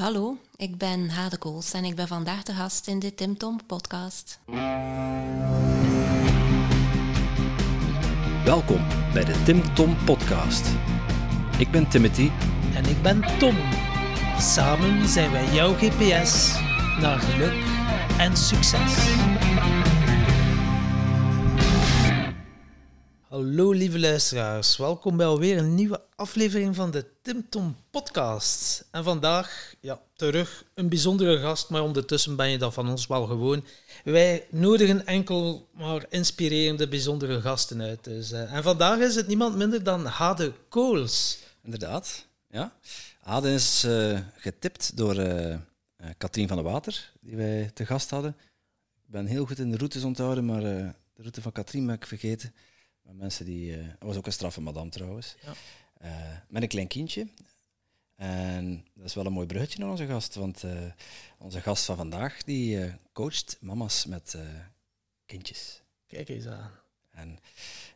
Hallo, ik ben Hade Kools en ik ben vandaag de gast in de Tim Tom podcast. Welkom bij de Tim Tom podcast. Ik ben Timothy En ik ben Tom. Samen zijn wij jouw GPS naar geluk en succes. Hallo lieve luisteraars, welkom bij alweer een nieuwe aflevering van de Tim Tom podcast. En vandaag, ja, terug een bijzondere gast, maar ondertussen ben je dat van ons wel gewoon. Wij nodigen enkel maar inspirerende, bijzondere gasten uit. Dus, eh, en vandaag is het niemand minder dan Hade Kools. Inderdaad, ja. Aden is eh, getipt door eh, Katrien van der Water, die wij te gast hadden. Ik ben heel goed in de routes onthouden, maar de route van Katrien ben ik vergeten. Mensen die... dat was ook een straffe madame trouwens. Ja. Eh, met een klein kindje. En dat is wel een mooi bruggetje naar onze gast, want eh, onze gast van vandaag, die coacht mama's met kindjes. Kijk eens aan. En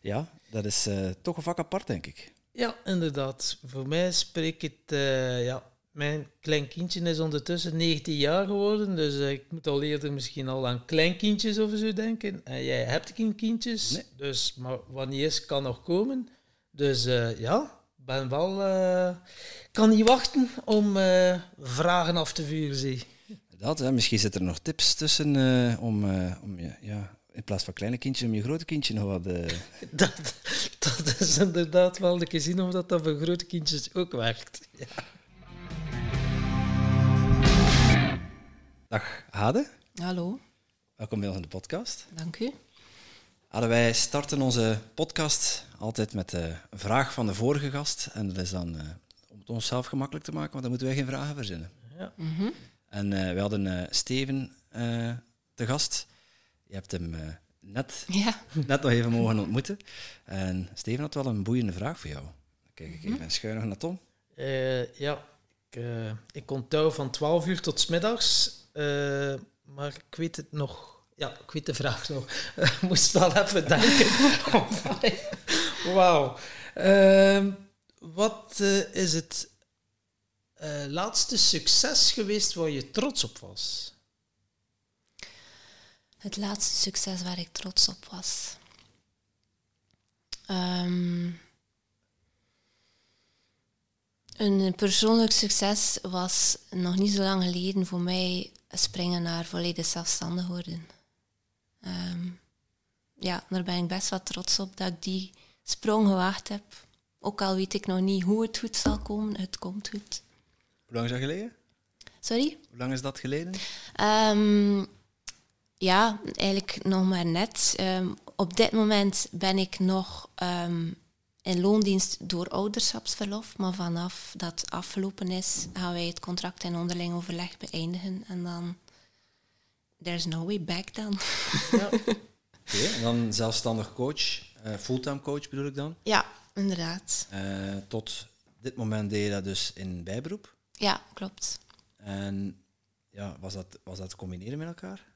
ja, dat is toch een vak apart, denk ik. Ja, inderdaad. Voor mij spreek het... ja, mijn klein kindje is ondertussen 19 jaar geworden, dus eh, ik moet al eerder misschien al aan kleinkindjes of zo denken. En jij hebt geen kindjes, Nee. dus, maar wanneer is, kan nog komen. Dus eh, ja, ben wel... eh, kan niet wachten om vragen af te vuren, zie. Dat, hè. Misschien zitten er nog tips tussen om, om je, ja, in plaats van kleine kindjes, om je grote kindje nog wat... Dat, dat is inderdaad wel de zien of dat, dat voor grote kindjes ook werkt. Ja. Dag Hade, Hallo, welkom bij ons in de podcast. dank u. Hade, wij starten onze podcast altijd met eh, een vraag van de vorige gast. En dat is dan eh, om het onszelf gemakkelijk te maken, want dan moeten wij geen vragen verzinnen. Ja. Mhm. En eh, we hadden eh, Steven eh, te gast. Je hebt hem eh, net Ja, net nog even mogen ontmoeten. En Steven had wel een boeiende vraag voor jou. Dan kijk ik even schuinig naar Tom. Eh, ja, ik, eh, ik onthoud van 12 uur tot middags, eh, maar ik weet het nog. Ja, ik weet de vraag nog. Ik moest wel even denken. Wauw. Ehm, wat eh, is het eh, laatste succes geweest waar je trots op was? het laatste succes waar ik trots op was. Ehm, een persoonlijk succes was nog niet zo lang geleden voor mij springen naar volledig zelfstandig worden. Ehm, ja, daar ben ik best wel trots op dat ik die sprong gewaagd heb. Ook al weet ik nog niet hoe het goed zal komen, het komt goed. Hoe lang is dat geleden? Sorry? Hoe lang is dat geleden? Ehm, ja, eigenlijk nog maar net. Ehm, op dit moment ben ik nog in loondienst door ouderschapsverlof, maar vanaf dat afgelopen is, gaan wij het contract in onderling overleg beëindigen en dan there's no way back dan. Ja. Oké, en dan zelfstandig coach, eh, fulltime coach bedoel ik dan. ja, inderdaad. Eh, tot dit moment deed je dat dus in bijberoep. Ja, klopt. En ja, was dat, was dat te combineren met elkaar?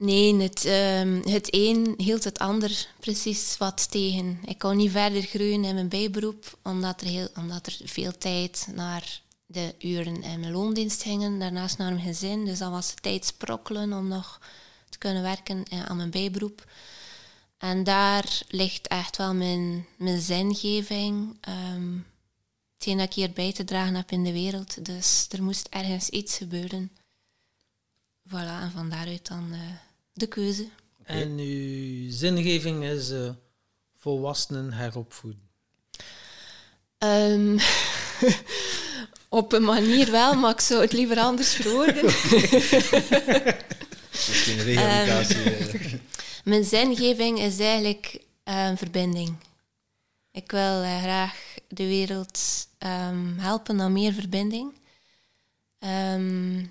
Nee, het, ehm, het een hield het ander precies wat tegen. Ik kon niet verder groeien in mijn bijberoep, omdat er, heel, omdat er veel tijd naar de uren in mijn loondienst gingen, daarnaast naar mijn gezin. Dus dan was het tijd sprokkelen om nog te kunnen werken eh, aan mijn bijberoep. En daar ligt echt wel mijn, mijn zingeving. ehm hetgeen dat ik hier bij te dragen heb in de wereld. Dus er moest ergens iets gebeuren. Voilà, en van daaruit dan eh, de keuze. En uw zingeving is eh, volwassenen heropvoeden. Ehm, op een manier wel, maar ik zou het liever anders verwoorden. Misschien een rehabilitatie. Mijn zingeving is eigenlijk eh, een verbinding. Ik wil eh, graag de wereld ehm, helpen naar meer verbinding. Ehm,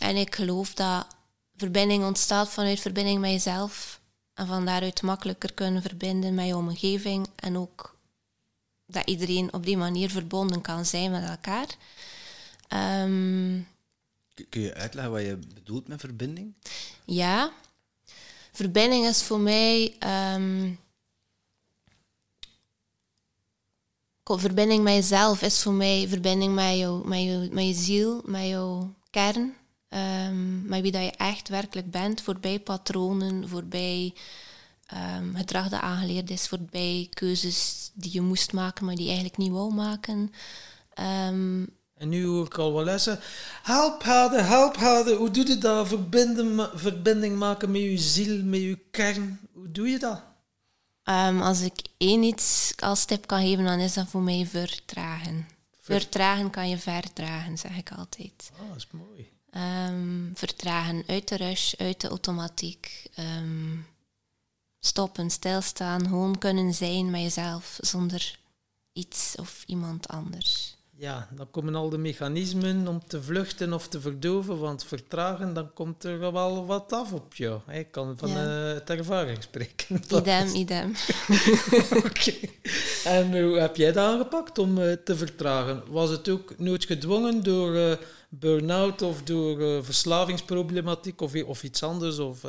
en ik geloof dat verbinding ontstaat vanuit verbinding met jezelf. En van daaruit makkelijker kunnen verbinden met je omgeving. En ook dat iedereen op die manier verbonden kan zijn met elkaar. Ehm, Kun- je uitleggen wat je bedoelt met verbinding? Ja. Verbinding is voor mij ehm, verbinding met jezelf is voor mij verbinding met, jou, met, jou, met je ziel, met jouw kern. Um, met wie dat je echt werkelijk bent, voorbij patronen, voorbij um, gedrag dat aangeleerd is, voorbij keuzes die je moest maken, maar die je eigenlijk niet wou maken. Um, en nu hoor ik al wel lessen. Help hadden, help hadden. Hoe doe je dat? Verbinden, verbinding maken met je ziel, met je kern. Hoe doe je dat? Als ik één iets als tip kan geven, dan is dat voor mij vertragen. Vertragen kan je verdragen, zeg ik altijd. Ah, dat is mooi. Um, vertragen uit de rush, uit de automatiek. Um, stoppen, stilstaan, gewoon kunnen zijn met jezelf zonder iets of iemand anders ja, dan komen al de mechanismen om te vluchten of te verdoven, want vertragen, dan komt er wel wat af op jou. Ik kan van ja. uh, ervaring spreken. Idem, idem. Oké. En hoe heb jij dat aangepakt om uh, te vertragen? Was het ook nooit gedwongen door uh, burn-out of door verslavingsproblematiek of, of iets anders? Of,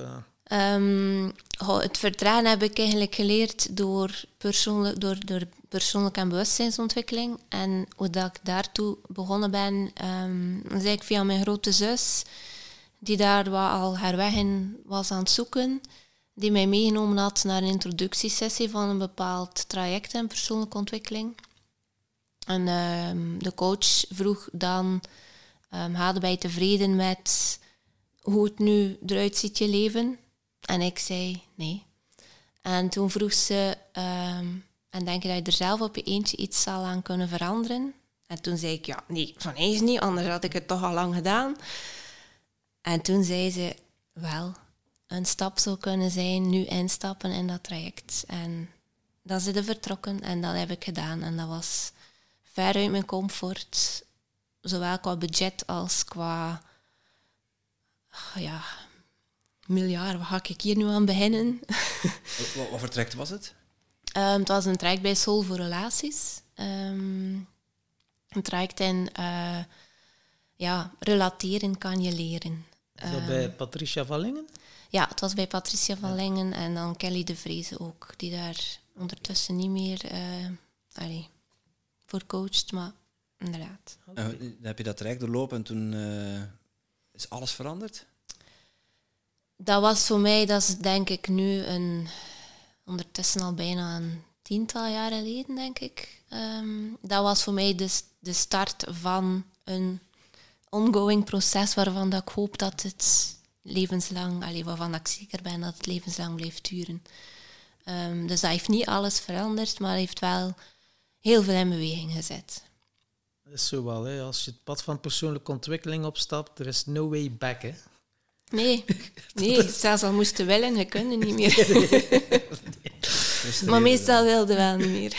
Um, het vertragen heb ik eigenlijk geleerd door, persoonlijk, door, door persoonlijke en bewustzijnsontwikkeling. En hoe dat ik daartoe begonnen ben, dat is ik via mijn grote zus, die daar wat al haar weg in was aan het zoeken, die mij meegenomen had naar een introductiesessie van een bepaald traject in persoonlijke ontwikkeling. En um, de coach vroeg dan, um, hadden wij tevreden met hoe het nu eruit ziet, je leven? En ik zei nee. En toen vroeg ze, um, en denk je dat je er zelf op je eentje iets zal aan kunnen veranderen? En toen zei ik, ja, nee, van eens niet, anders had ik het toch al lang gedaan. En toen zei ze, wel, een stap zou kunnen zijn, nu instappen in dat traject. En dan zijn ze vertrokken en dat heb ik gedaan. En dat was ver uit mijn comfort, zowel qua budget als qua ja, miljard, wat ga ik hier nu aan beginnen? wat, wat voor traject was het? Um, het was een traject bij Soul voor Relaties. Um, een traject in uh, ja, relateren kan je leren. Is dat bij ehm, Patricia Vallingen? Ja, het was bij Patricia Vallingen en dan Kelly de Vreese ook, die daar ondertussen niet meer uh, allee, voor coacht, maar inderdaad. dan heb je dat traject doorlopen en toen uh, is alles veranderd? Dat was voor mij, dat is denk ik nu een, ondertussen al bijna een tiental jaren geleden, denk ik. Ehm, dat was voor mij de, de start van een ongoing proces waarvan dat ik hoop dat het levenslang, allee, waarvan dat ik zeker ben dat het levenslang blijft duren. Um, dus dat heeft niet alles veranderd, maar heeft wel heel veel in beweging gezet. Dat is zo wel, hè. als je het pad van persoonlijke ontwikkeling opstapt, er is no way back. Hè. Nee, nee zelfs al moesten willen, we kunnen niet meer. maar meestal wilden wel niet meer.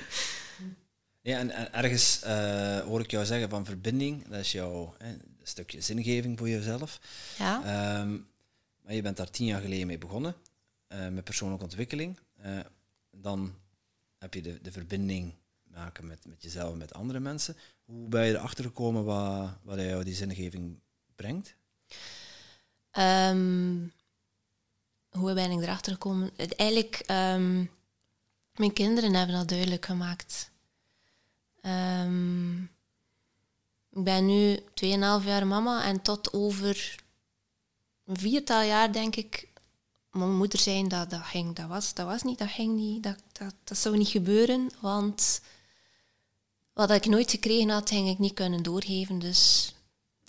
ja, en, ergens uh, hoor ik jou zeggen van verbinding, dat is jouw hè, stukje zingeving voor jezelf. Ja. Um, maar je bent daar tien jaar geleden mee begonnen, uh, met persoonlijke ontwikkeling. Uh, dan heb je de, de verbinding maken met, met jezelf en met andere mensen. Hoe ben je erachter gekomen wat, wat jou die zingeving brengt? Um, hoe ben ik erachter gekomen? Eigenlijk, um, mijn kinderen hebben dat duidelijk gemaakt. Um, ik ben nu 2,5 jaar mama en tot over een viertal jaar denk ik mijn moeder zijn dat dat ging. Dat was, dat was niet, dat ging niet, dat, dat, dat zou niet gebeuren, want wat ik nooit gekregen had, ging ik niet kunnen doorgeven. Dus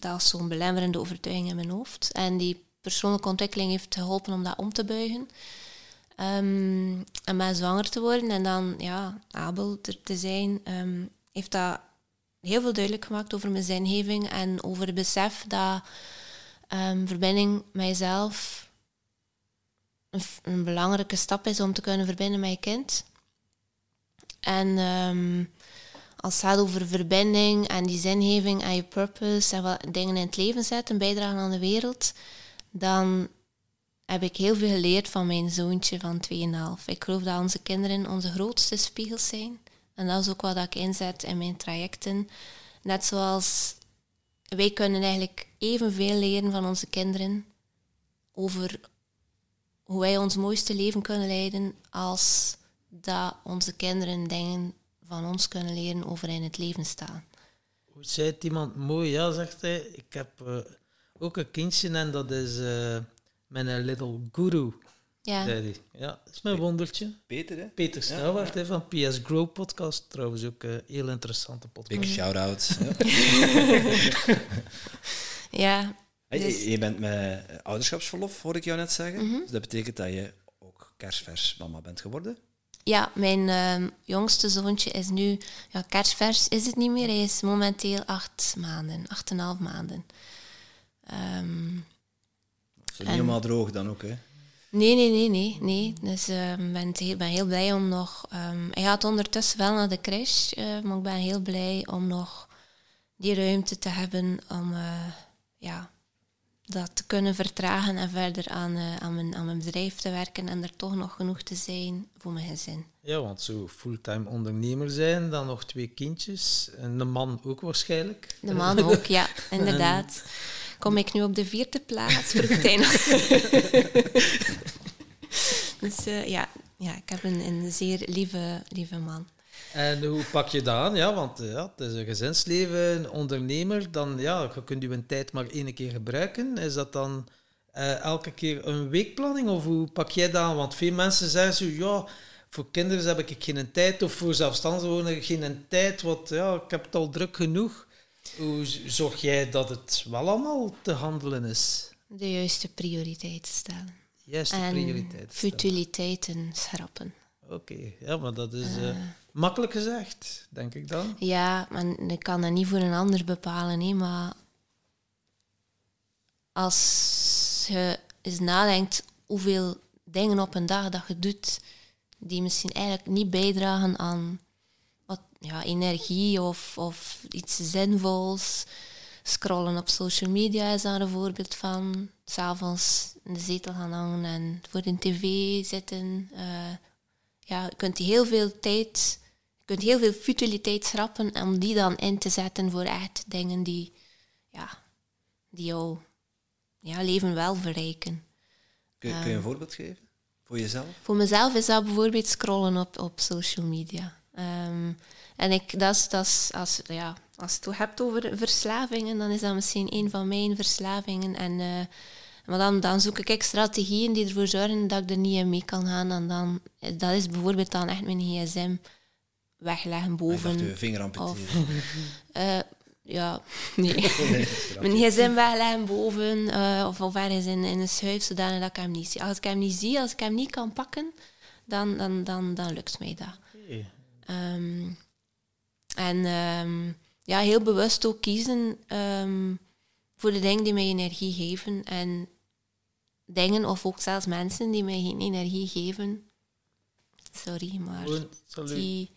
dat was zo'n belemmerende overtuiging in mijn hoofd. En die persoonlijke ontwikkeling heeft geholpen om dat om te buigen. Um, en mij zwanger te worden en dan ja, Abel er te zijn, um, heeft dat heel veel duidelijk gemaakt over mijn zingeving en over het besef dat um, verbinding met een, een, belangrijke stap is om te kunnen verbinden met je kind. En als het gaat over verbinding en die zingeving en je purpose en wat dingen in het leven zetten, bijdragen aan de wereld, dan heb ik heel veel geleerd van mijn zoontje van 2,5. Ik geloof dat onze kinderen onze grootste spiegels zijn. En dat is ook wat ik inzet in mijn trajecten. Net zoals wij kunnen eigenlijk evenveel leren van onze kinderen over hoe wij ons mooiste leven kunnen leiden als dat onze kinderen dingen van ons kunnen leren over in het leven staan. Hoe zei het iemand mooi? Ja, zegt hij. Ik heb eh, ook een kindje en dat is uh, mijn little guru. Ja. Zei hij. Ja, dat is mijn wondertje. Peter, hè? Peter Stouwaard hè, van PS Grow Podcast. Trouwens ook een heel interessante podcast. Big shout-out. ja. Dus- je bent met ouderschapsverlof, hoor ik jou net zeggen. Mhm. Dus dat betekent dat je ook kerstvers mama bent geworden? Ja, mijn uh, jongste zoontje is nu... Ja, kerstvers is het niet meer. Hij is momenteel acht maanden, acht en half maanden. Um, niet helemaal droog dan ook, hè? Nee, nee, nee, nee. nee. Dus ik uh, ben, heel, ben heel blij om nog... Um, hij gaat ondertussen wel naar de crash, uh, maar ik ben heel blij om nog die ruimte te hebben om uh, ja, dat te kunnen vertragen en verder aan, uh, aan, mijn, aan mijn bedrijf te werken en er toch nog genoeg te zijn voor mijn gezin. Ja, want zo fulltime ondernemer zijn, dan nog twee kindjes en de man ook waarschijnlijk. De man ook, ja, inderdaad. Kom ik nu op de vierde plaats, vroeg hij nog. dus uh, ja, ja, ik heb een, een zeer lieve, lieve man. En hoe pak je dat aan? Ja, want ja, het is een gezinsleven, een ondernemer. Dan, ja, je kunt je tijd maar één keer gebruiken. Is dat dan uh, elke keer een weekplanning? Of hoe pak jij dat aan? Want veel mensen zeggen zo, ja, voor kinderen heb ik geen tijd. Of voor zelfstandigen geen tijd. Want ja, ik heb het al druk genoeg. Hoe zorg jij dat het wel allemaal te handelen is? De juiste prioriteiten stellen. Juiste en prioriteiten futiliteiten schrappen. Oké, okay. ja, maar dat is uh, makkelijk gezegd, denk ik dan. Ja, maar ik kan dat niet voor een ander bepalen, nee, maar als je eens nadenkt hoeveel dingen op een dag dat je doet, die misschien eigenlijk niet bijdragen aan wat, ja, energie of, of iets zinvols. Scrollen op social media is daar een voorbeeld van. S'avonds in de zetel gaan hangen en voor de tv zitten. Uh, ja, je kunt heel veel tijd, kunt heel veel futiliteit schrappen om die dan in te zetten voor echt dingen die, ja, die jouw ja, leven wel verrijken. Kun je, kun je een voorbeeld geven? Voor jezelf? Voor mezelf is dat bijvoorbeeld scrollen op, op social media. Um, en ik, dat is, dat is, als, ja, als je het hebt over verslavingen, dan is dat misschien een van mijn verslavingen. En, uh, maar dan, dan zoek ik strategieën die ervoor zorgen dat ik er niet in mee kan gaan. En dan, dat is bijvoorbeeld dan echt mijn gsm wegleggen boven. Ik dacht, je vinger amputeren. Uh, ja, nee. mijn gsm wegleggen boven uh, of, of ergens in, in een schuif, zodanig dat ik hem niet zie. Als ik hem niet zie, als ik hem niet kan pakken, dan, dan, dan, dan lukt mij dat. Um, en um, ja, heel bewust ook kiezen um, voor de dingen die mij energie geven. En dingen of ook zelfs mensen die mij geen energie geven. Sorry, maar die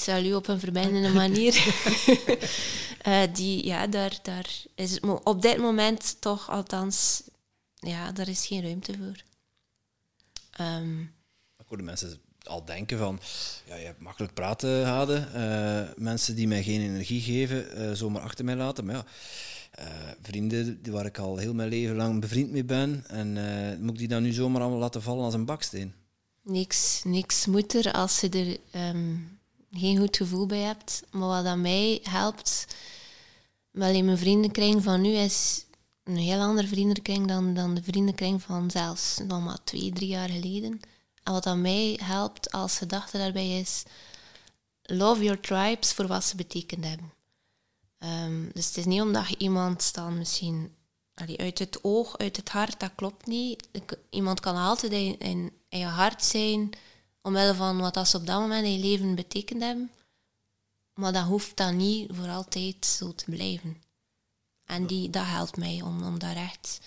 salut op een verbindende manier. uh, die, ja, daar, daar is op dit moment toch althans, ja, daar is geen ruimte voor. Um, Ik hoor de mensen al denken van, ja, je hebt makkelijk praten, Hade. Uh, mensen die mij geen energie geven, uh, zomaar achter mij laten. Maar ja, uh, vrienden die waar ik al heel mijn leven lang bevriend mee ben, en moet ik die dan nu zomaar allemaal laten vallen als een baksteen? Niks, niks moet er als je er um, geen goed gevoel bij hebt. Maar wat aan mij helpt, wel in mijn vriendenkring van nu, is een heel andere vriendenkring dan, dan de vriendenkring van zelfs nog maar twee, drie jaar geleden. En wat aan mij helpt als gedachte daarbij is, love your tribes voor wat ze betekend hebben. Um, dus het is niet omdat je iemand dan misschien uit het oog, uit het hart, dat klopt niet. Iemand kan altijd in, in je hart zijn, omwille van wat dat ze op dat moment in je leven betekend hebben. Maar dat hoeft dan niet voor altijd zo te blijven. En die, dat helpt mij om, om daar echt...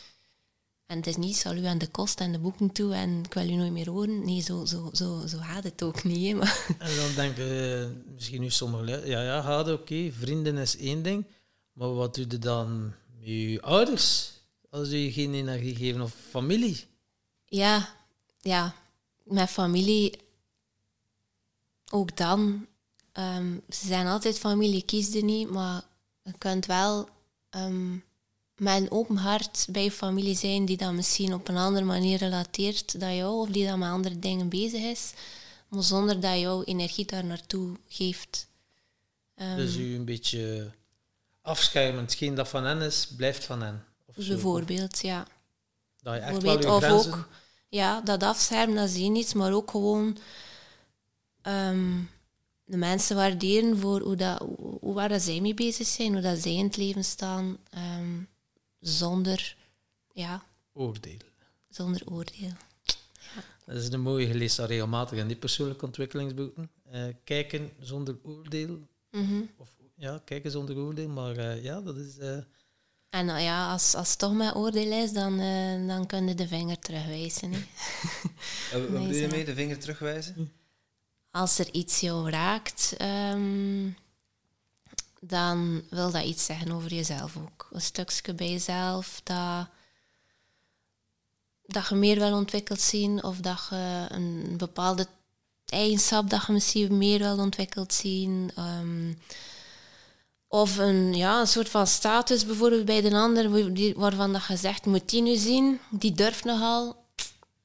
En het is niet salu aan de kost en de boeken toe en ik wil je nooit meer horen. Nee, zo, zo, zo, zo gaat het ook niet. Hè, maar. En dan denken uh, misschien nu sommigen, ja, ja, gaat oké, okay. vrienden is één ding. Maar wat doe je dan met je ouders als je je geen energie geven of familie? Ja, ja, met familie ook dan. Um, ze zijn altijd familie, kies er niet, maar je kunt wel um, met een open hart bij familie zijn die dan misschien op een andere manier relateert dan jou of die dan met andere dingen bezig is. maar zonder dat jouw energie daar naartoe geeft. Um, dus u een beetje afschermen. Hetgeen dat van hen is, blijft van hen. Bijvoorbeeld, ja. Dat je echt wel je of grenzen... ook, ja, dat afschermen, dat zie je niet, maar ook gewoon um, de mensen waarderen voor hoe, dat, hoe, waar dat zij mee bezig zijn, hoe dat zij in het leven staan, um, zonder ja, oordeel. Zonder oordeel. Ja. Dat is een mooie, gelezen dat regelmatig in die persoonlijke ontwikkelingsboeken. Uh, kijken zonder oordeel. Mm -hmm. Of ja, kijken zonder oordeel, maar uh, ja, dat is. Uh... En nou ja, als, als het toch met oordeel is, dan, dan kun je de vinger terugwijzen. wat bedoel je mee, de vinger terugwijzen? Als er iets jou raakt, ehm, dan wil dat iets zeggen over jezelf ook. Een stukje bij jezelf dat, dat je meer wil ontwikkeld zien of dat je een bepaalde eigenschap dat je misschien meer wil ontwikkeld zien. Um, of een, ja, een soort van status bijvoorbeeld bij de ander, waarvan dat je zegt, moet die nu zien, die durft nogal.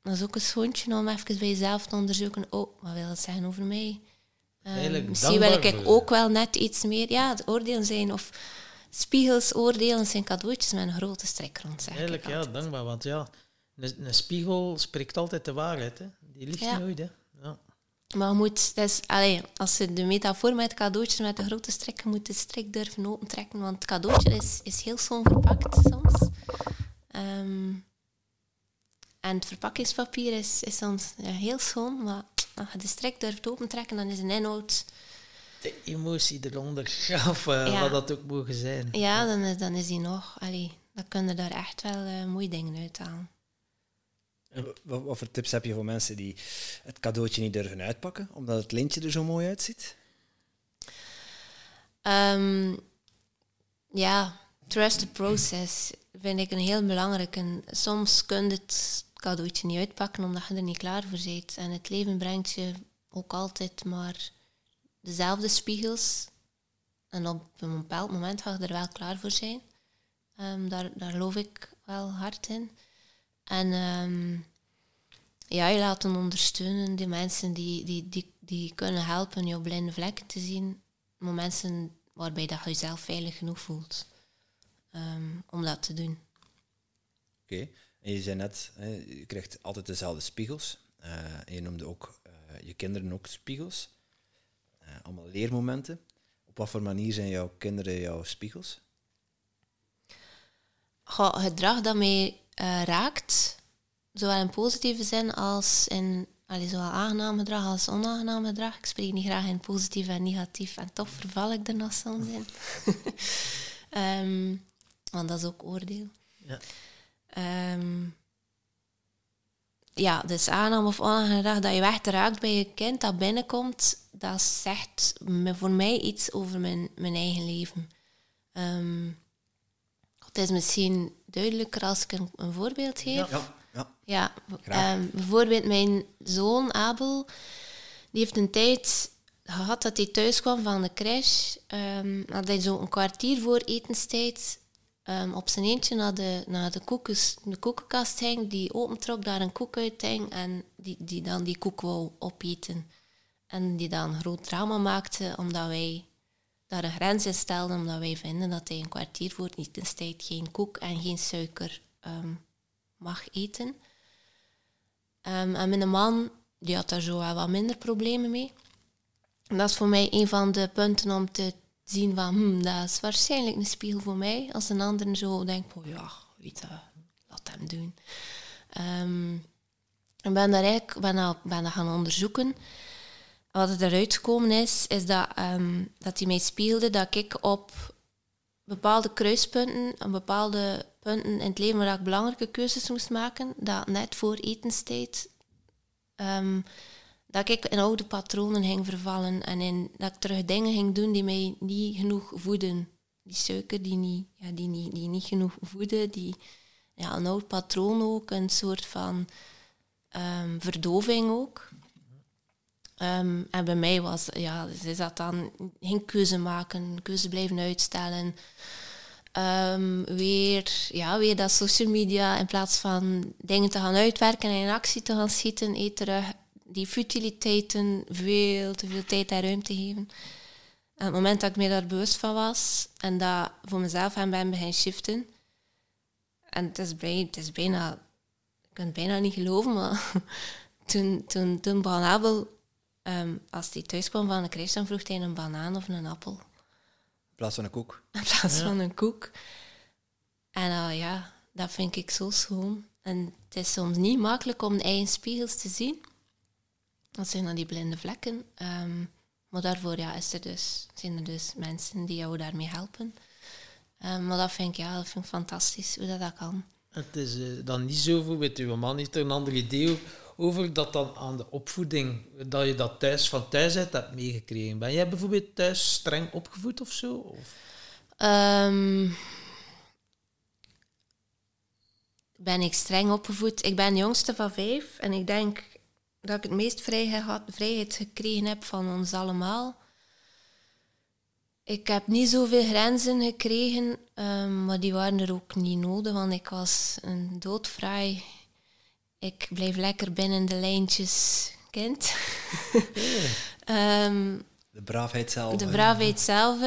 Dat is ook een schoontje om even bij jezelf te onderzoeken. Oh, wat wil het zeggen over mij? Um, misschien wil ik ook wel net iets meer... Ja, het oordelen zijn of spiegels oordelen zijn cadeautjes met een grote strik rond. Zeg Eigenlijk, ja, dankbaar. Want ja, een, een, spiegel spreekt altijd de waarheid. Hè. Die ligt nooit. Hè. Ja. Maar je moet, dus, allez, als je de metafoor met cadeautjes met de grote strik, je moet de strik durven opentrekken, want het cadeautje is, is heel schoon verpakt soms. Um, en het verpakkingspapier is, is soms ja, heel schoon, maar als je de strik durft opentrekken, dan is een inhoud... De emotie eronder, of uh, wat dat ook mogen zijn. Ja, dan is, dan is die nog... Allee, dan kunnen daar echt wel uh, mooie dingen uit halen. Wat, wat, voor tips heb je voor mensen die het cadeautje niet durven uitpakken, omdat het lintje er zo mooi uitziet? Um, ja, trust the process vind ik een heel belangrijke. Soms kun je het cadeautje niet uitpakken omdat je er niet klaar voor bent. En het leven brengt je ook altijd maar dezelfde spiegels. En op een bepaald moment ga je er wel klaar voor zijn. Um, daar, daar geloof ik wel hard in. En um, ja, je laten ondersteunen, die mensen die, die, die, die kunnen helpen je blinde vlekken te zien. Momenten waarbij dat je jezelf veilig genoeg voelt um, om dat te doen. Oké. En je zei net, hè, je krijgt altijd dezelfde spiegels. Uh, en je noemde ook uh, je kinderen ook spiegels. Uh, allemaal leermomenten. Op wat voor manier zijn jouw kinderen jouw spiegels? Goh, gedrag dat mij raakt, zowel in positieve zin als in allee, zowel aangenaam gedrag als onaangenaam gedrag. Ik spreek niet graag in positief en negatief en toch verval ik er nog soms in. um, want dat is ook oordeel. Ja. Um, ja, dus aannaam of onaangenaam dat je echt raakt bij je kind dat binnenkomt, dat zegt voor mij iets over mijn, mijn eigen leven. Um, het is misschien duidelijker als ik een, een voorbeeld geef. Ja, ja. ja um, bijvoorbeeld mijn zoon Abel, die heeft een tijd gehad dat hij thuis kwam van de crash. Um, had hij zo een kwartier voor etenstijd um, op zijn eentje naar de, naar de, koekes, de koekenkast ging, die opentrok, daar een koek uit ging en die, die dan die koek wou opeten. En die dan een groot drama maakte omdat wij daar een grens in stelden, omdat wij vinden dat hij een kwartier voor etenstijd geen koek en geen suiker um, mag eten. Um, en mijn man die had daar zo wel wat minder problemen mee. En dat is voor mij een van de punten om te zien van, hmm, dat is waarschijnlijk een spiegel voor mij. Als een ander zo denkt, oh ja, weet je, laat hem doen. Um, ik ben daar eigenlijk ben dat, ben dat gaan onderzoeken. Wat er eruit gekomen is, is dat, um, dat hij mij spiegelde dat ik op bepaalde kruispunten, op bepaalde punten in het leven waar ik belangrijke keuzes moest maken, dat net voor etenstijd um, dat ik in oude patronen ging vervallen en in, dat ik terug dingen ging doen die mij niet genoeg voeden. Die suiker die niet, ja, die niet, die niet genoeg voeden, die, ja, een oud patroon ook, een soort van um, verdoving ook. Um, en bij mij was, ja, is dat dan geen keuze maken, keuze blijven uitstellen. Um, weer, ja, weer dat social media in plaats van dingen te gaan uitwerken en in actie te gaan schieten, eet terug die futiliteiten veel te veel tijd en ruimte geven. En het moment dat ik me daar bewust van was en dat voor mezelf aan ben beginnen shiften. En het is, bijna, het is bijna, ik kan het bijna niet geloven, maar toen, toen, toen Abel, um, als hij thuis kwam van de crash, dan vroeg hij een banaan of een appel. In plaats van een koek. In plaats van een koek. En uh, ja, dat vind ik zo schoon. En het is soms niet makkelijk om de eigen spiegels te zien. Dat zijn dan die blinde vlekken. Um, maar daarvoor ja, is er dus, zijn er dus mensen die jou daarmee helpen. Um, maar dat vind ik, ja, dat vind ik fantastisch, hoe dat, dat kan. Het is uh, dan niet zo, bijvoorbeeld, uw man heeft er een ander idee over dat dan aan de opvoeding, dat je dat thuis van thuis uit hebt meegekregen. Ben jij bijvoorbeeld thuis streng opgevoed of zo? Of? Um, ben ik streng opgevoed. Ik ben de jongste van vijf en ik denk dat ik het meest vrijheid, vrijheid gekregen heb van ons allemaal. Ik heb niet zoveel grenzen gekregen, um, maar die waren er ook niet nodig, want ik was een doodvrij. Ik bleef lekker binnen de lijntjes kind. um, de braafheid zelf. De braafheid zelf.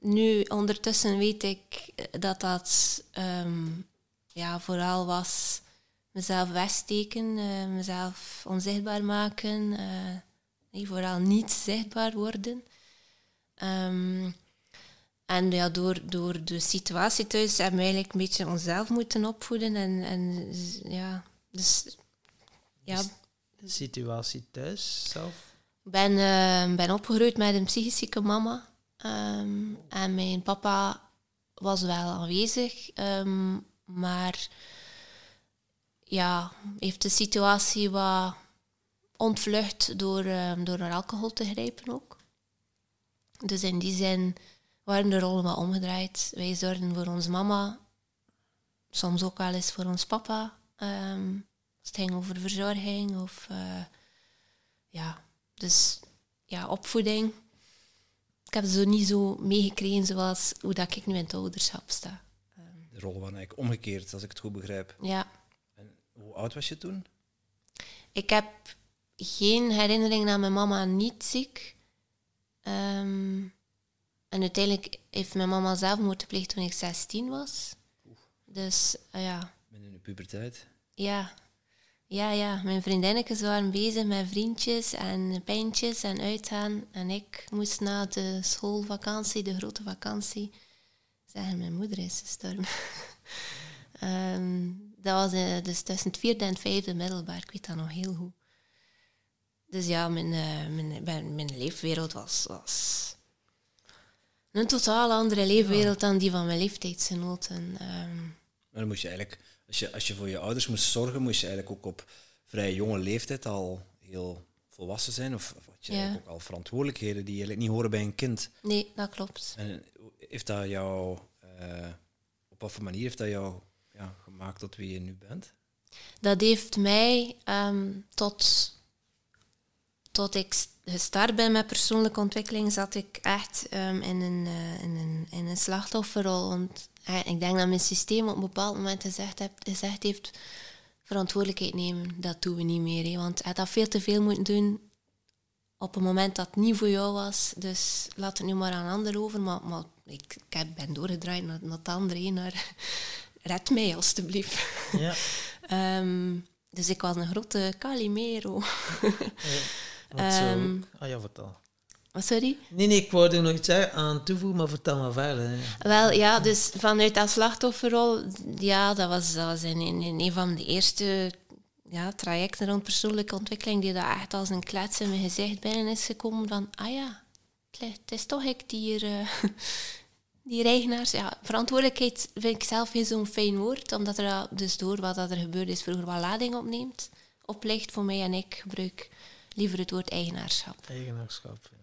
Nu, ondertussen weet ik dat dat um, ja, vooral was mezelf wegsteken, uh, mezelf onzichtbaar maken, nee, vooral niet zichtbaar worden. Um, en ja, door, door de situatie thuis hebben we eigenlijk een beetje onszelf moeten opvoeden. En, en ja, dus ja. De situatie thuis zelf? Ik ben, uh, ben opgegroeid met een psychisch zieke mama. Um, en mijn papa was wel aanwezig, um, maar ja, heeft de situatie wat ontvlucht door, um, door naar alcohol te grijpen ook. Dus in die zin waren de rollen wat omgedraaid. Wij zorgden voor onze mama, soms ook wel eens voor ons papa. Um, als het ging over verzorging of uh, ja, dus ja, opvoeding. Ik heb zo niet zo meegekregen zoals hoe dat ik nu in het ouderschap sta. De rollen waren eigenlijk omgekeerd, als ik het goed begrijp. Ja. Hoe oud was je toen? Ik heb geen herinnering aan mijn mama niet ziek. Um, en uiteindelijk heeft mijn mama zelfmoord gepleegd toen ik 16 was. Oef. Dus uh, ja. Ben in de puberteit? Ja. Ja, ja. Mijn vriendinnetjes waren bezig met vriendjes en pijntjes en uitgaan. En ik moest na de schoolvakantie, de grote vakantie, zeggen mijn moeder is gestorven. um, dat was uh, dus tussen het vierde en het vijfde middelbaar. Ik weet dat nog heel goed. Dus ja, mijn, uh, mijn, mijn, mijn leefwereld was, was een totaal andere leefwereld dan die van mijn leeftijdsgenoten. Um. Maar dan moest je eigenlijk, als je, als je voor je ouders moest zorgen, moest je eigenlijk ook op vrij jonge leeftijd al heel volwassen zijn. Of, of had je ja. ook al verantwoordelijkheden die eigenlijk niet horen bij een kind. Nee, dat klopt. En heeft dat jou, uh, op wat voor manier heeft dat jou ja, gemaakt tot wie je nu bent? Dat heeft mij um, tot tot ik gestart ben met persoonlijke ontwikkeling, zat ik echt um, in, een, uh, in, een, in een slachtofferrol. Want ik denk dat mijn systeem op een bepaald moment gezegd, heb, gezegd heeft, verantwoordelijkheid nemen, dat doen we niet meer. He, want hij had veel te veel moeten doen op een moment dat het niet voor jou was. Dus laat het nu maar aan een ander over. Maar, maar ik, ik ben doorgedraaid naar, naar het andere, naar red mij alstublieft. Ja. um, dus ik was een grote Calimero. Wat zo... Um, ah ja, vertel. Sorry? Nee, nee, ik wou er nog iets aan toevoegen, maar vertel maar verder. Wel, ja, dus vanuit dat slachtofferrol, ja, dat was, dat was in, in, in een van de eerste ja, trajecten rond persoonlijke ontwikkeling die daar echt als een klets in mijn gezicht binnen is gekomen van, ah ja, het is toch ik die hier... Uh, die eigenaars, ja, verantwoordelijkheid vind ik zelf geen zo'n fijn woord, omdat er dus door wat er gebeurd is vroeger wat lading opneemt, oplicht voor mij en ik gebruik liever het woord eigenaarschap. Eigenaarschap, ja.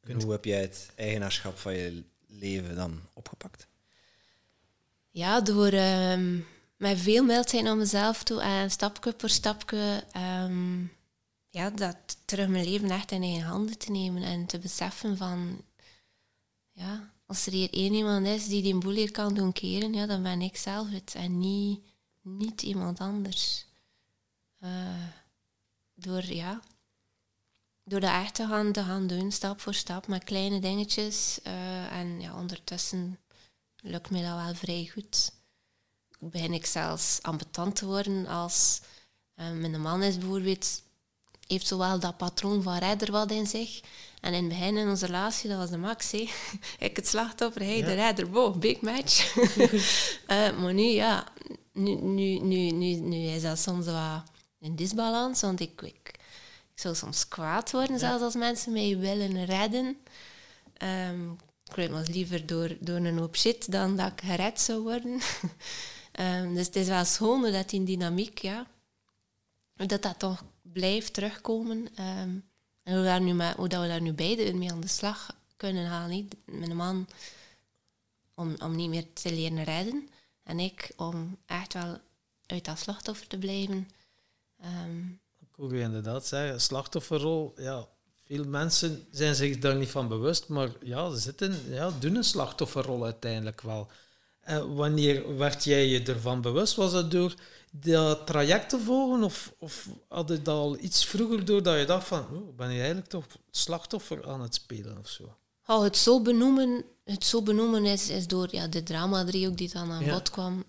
En hoe heb jij het eigenaarschap van je leven dan opgepakt? Ja, door um, met veel mildheid naar mezelf toe en stapje voor stapje um, ja, dat terug mijn leven echt in eigen handen te nemen en te beseffen van ja, als er hier één iemand is die die boel hier kan doen keren, ja, dan ben ik zelf het en niet, niet iemand anders. Uh, door, ja, door dat echt te gaan, te doen, stap voor stap, met kleine dingetjes. Eh, en ja, ondertussen lukt me dat wel vrij goed. Begin ik zelfs ambetant te worden als uh, mijn man is bijvoorbeeld, heeft zowel dat patroon van redder wat in zich. En in het begin in onze relatie, dat was de max. Hè. ik het slachtoffer, hij de redder, wow, big match. uh, maar nu, ja, nu, nu, nu, nu, nu is dat soms wat een disbalans, want ik, ik, zou soms kwaad worden, zelfs als mensen mij willen redden. Um, ik maar liever door, door een hoop shit dan dat ik gered zou worden. um, dus het is wel schoon dat die dynamiek, ja, dat dat toch blijft terugkomen. Um, en hoe, nu dat we daar nu beide mee aan de slag kunnen gaan. Niet? Mijn man om, om niet meer te leren redden. En ik om echt wel uit dat slachtoffer te blijven. Um, ik hoor je inderdaad zeggen, slachtofferrol, ja, veel mensen zijn zich daar niet van bewust, maar ja, ze zitten, ja, doen een slachtofferrol uiteindelijk wel. Uh, wanneer werd jij je ervan bewust? Was dat door dat traject te volgen of, of had je dat al iets vroeger door dat je dacht van, oh, ben je eigenlijk toch slachtoffer aan het spelen of zo? Oh, het zo benoemen, het zo benoemen is, is door ja, de drama-driehoek die dan aan bod kwam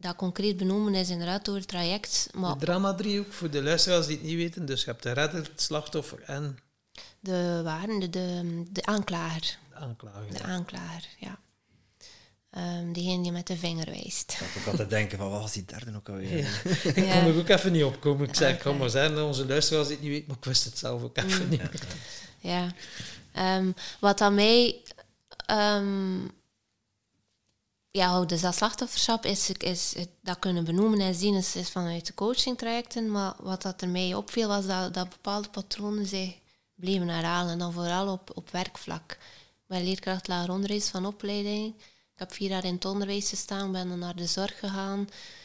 dat concreet benoemen is inderdaad door het traject. Maar de drama-driehoek, voor de luisteraars die het niet weten, dus je hebt de redder, het slachtoffer en... De waarde, de, de, aanklager. De aanklager, De aanklager, ja. Um, degene die met de vinger wijst. Ik had ook altijd denken van, wat was die derde ook alweer? Ja. ik kon er ook even niet opkomen. Ik zei, ik kan maar zijn onze luisteraars het niet weten, maar ik wist het zelf ook even mm. niet. Ja. Um, wat aan mij... Um, ja, dus dat slachtofferschap is, is, dat kunnen benoemen en zien is, is vanuit de coachingtrajecten. Maar wat dat er mij opviel was dat, dat bepaalde patronen zich bleven herhalen. En dan vooral op, op werkvlak. Ben leerkracht lager onderwijs van opleiding. Ik heb vier jaar in het onderwijs gestaan, ben dan naar de zorg gegaan.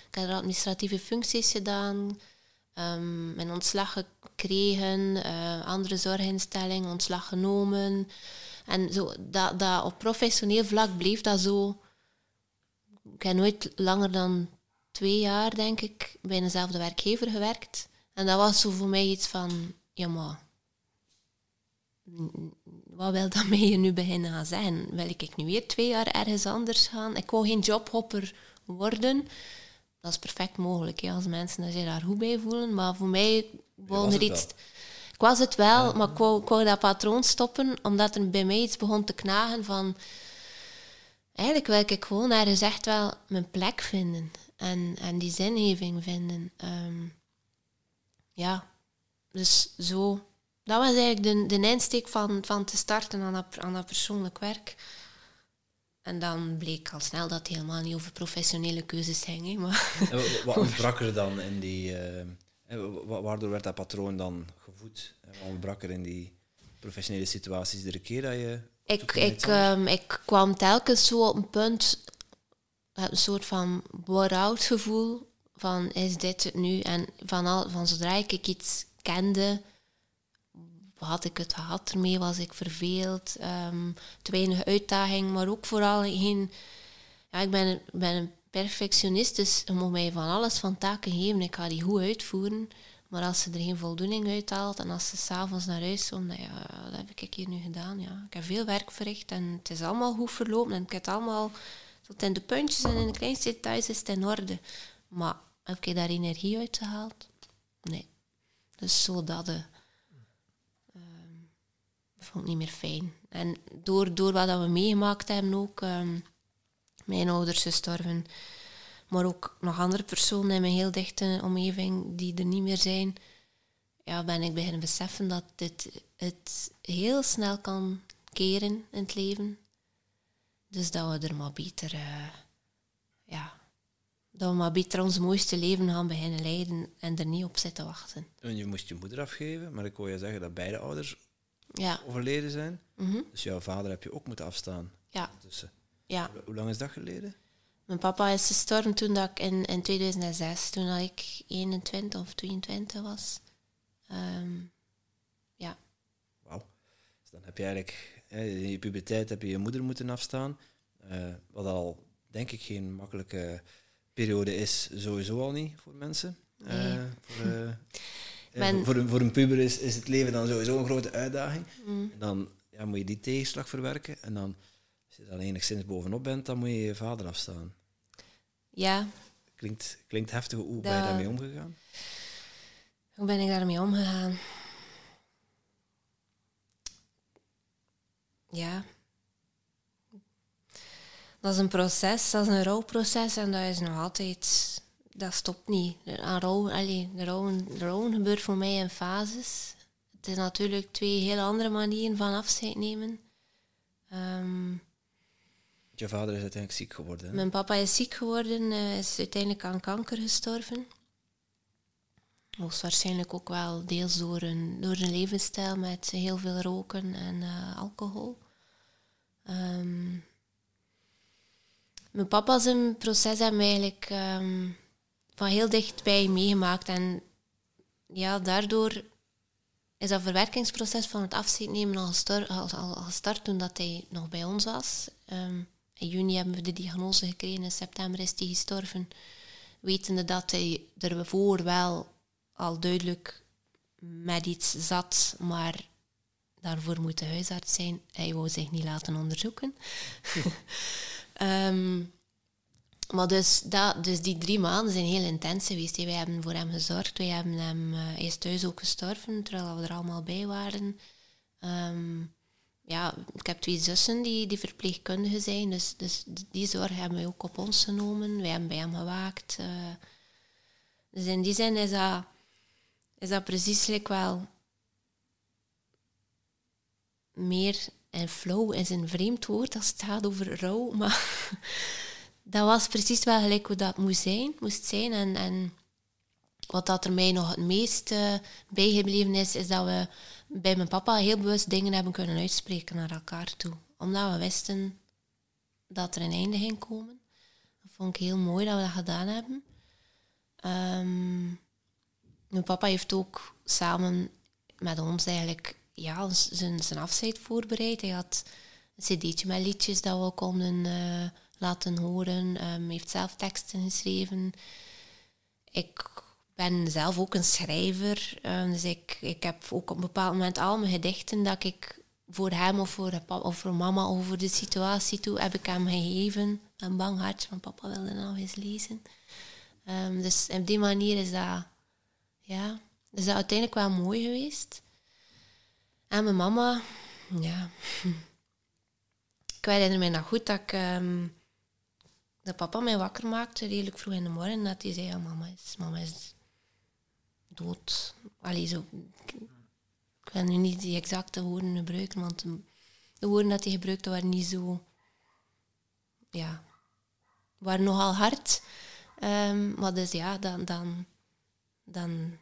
Ik heb administratieve functies gedaan. Um, mijn ontslag gekregen, uh, andere zorginstellingen, ontslag genomen. En zo, dat, dat op professioneel vlak bleef dat zo ik heb nooit langer dan twee jaar, denk ik, bij dezelfde werkgever gewerkt. En dat was zo voor mij iets van, ja maar, wat wil dat mij je nu beginnen gaan zeggen? Wil ik nu weer twee jaar ergens anders gaan? Ik wou geen jobhopper worden. Dat is perfect mogelijk, ja, als mensen zich daar goed bij voelen. Maar voor mij wou er iets... Ik was het wel, maar ik wou, ik wou dat patroon stoppen, omdat er bij mij iets begon te knagen van eigenlijk wil ik gewoon ergens echt wel mijn plek vinden en, en die zingeving vinden. Ehm, ja, dus zo. Dat was eigenlijk de, de insteek van, van te starten aan dat, aan dat persoonlijk werk. En dan bleek al snel dat het helemaal niet over professionele keuzes ging. Maar wat ontbrak er dan in die... Uh, waardoor werd dat patroon dan gevoed? Wat ontbrak er in die professionele situaties iedere keer dat je ik, ik, um, ik kwam telkens zo op een punt, een soort van bore-out gevoel van is dit het nu? En van, al, van zodra ik iets kende, had ik het gehad ermee, was ik verveeld, um, te weinig uitdaging, maar ook vooral geen... Ja, ik ben, ben een perfectionist, dus je moet mij van alles van taken geven. Ik ga die goed uitvoeren. Maar als ze er geen voldoening uit haalt en als ze s'avonds naar huis komt, nou ja, dat heb ik hier nu gedaan. Ja. Ik heb veel werk verricht en het is allemaal goed verlopen en ik heb het allemaal tot in de puntjes en in de kleinste details is het in orde. Maar heb ik daar energie uit gehaald? Nee. Dus zo dat de, uh, vond ik niet meer fijn. En door, door wat we meegemaakt hebben ook, ehm, mijn ouders gestorven, maar ook nog andere personen in mijn heel dichte omgeving die er niet meer zijn, ja, ben ik beginnen beseffen dat dit het heel snel kan keren in het leven. Dus dat we er maar beter, uh, ja, dat we maar beter ons mooiste leven gaan beginnen leiden en er niet op zitten wachten. En je moest je moeder afgeven, maar ik hoor je zeggen dat beide ouders ja. overleden zijn. Mhm. Dus jouw vader heb je ook moeten afstaan. Ja. ja. Hoe lang is dat geleden? Mijn papa is gestorven toen dat ik in, in 2006, toen dat ik 21 of 22 was. Um, ja. Wauw. Dus dan heb je eigenlijk, in je puberteit heb je je moeder moeten afstaan. Uh, wat al, denk ik, geen makkelijke periode is, sowieso al niet voor mensen. Nee. Uh, voor, uh... Eh, Voor, een, voor een puber is, is het leven dan sowieso een grote uitdaging. Mm. Dan ja, moet je die tegenslag verwerken. En dan, als je dan enigszins bovenop bent, dan moet je je vader afstaan. Ja, Klinkt, klinkt heftig. Hoe ben je daarmee omgegaan? hoe ben ik daarmee omgegaan? Ja. Dat is een proces, dat is een rouwproces en dat is nog altijd, dat stopt niet. Aan rouw, allee, rouwen, rouwen gebeurt voor mij in fases. Het is natuurlijk twee heel andere manieren van afscheid nemen. Ehm, Je vader is uiteindelijk ziek geworden. Hè? mijn papa is ziek geworden, eh, is uiteindelijk aan kanker gestorven. Hoogstwaarschijnlijk ook wel deels door een, door een levensstijl met heel veel roken en eh, alcohol. Ehm, mijn papa zijn proces we eigenlijk ehm, van heel dichtbij meegemaakt. En ja, daardoor is dat verwerkingsproces van het afscheid nemen al, gestart toen dat hij nog bij ons was. Ehm, in juni hebben we de diagnose gekregen, in september is hij gestorven. Wetende dat hij ervoor wel al duidelijk met iets zat, maar daarvoor moet de huisarts zijn. Hij wou zich niet laten onderzoeken. Ehm, maar dus, dat, dus die drie maanden zijn heel intens geweest. Wij hebben voor hem gezorgd. Wij hebben hem, eh, hij is thuis ook gestorven, terwijl we er allemaal bij waren. Ehm, ja, ik heb twee zussen die, die verpleegkundigen zijn, dus, dus die zorg hebben wij ook op ons genomen. Wij hebben bij hem gewaakt. eh. dus in die zin is dat, is dat precies wel meer en flow is een vreemd woord als het gaat over rouw, maar dat was precies wel gelijk hoe dat moest zijn. Moest zijn. En, en wat dat er mij nog het meest eh, bijgebleven is, is dat we bij mijn papa heel bewust dingen hebben kunnen uitspreken naar elkaar toe. Omdat we wisten dat er een einde ging komen. Dat vond ik heel mooi dat we dat gedaan hebben. Ehm, mijn papa heeft ook samen met ons eigenlijk ja, zijn, zijn afscheid voorbereid. Hij had een cd'tje met liedjes dat we konden eh, laten horen. Ehm, heeft zelf teksten geschreven. Ik ben zelf ook een schrijver. ehm, dus ik, ik heb ook op een bepaald moment al mijn gedichten dat ik voor hem of voor, papa, of voor mama of voor de situatie toe heb ik hem gegeven. Een bang hartje van papa wilde nog eens lezen. Ehm, dus op die manier is dat, ja, is dat uiteindelijk wel mooi geweest. En mijn mama, ja. Ik herinner me nog goed dat ik... dat papa mij wakker maakte, redelijk vroeg in de morgen, dat hij zei, ja, mama is, mama is dood. Allee, zo... Ik, wil nu niet die exacte woorden gebruiken, want de, de woorden dat hij gebruikte waren niet zo... Ja, waren nogal hard. Ehm, maar dus ja, dan... dan, dan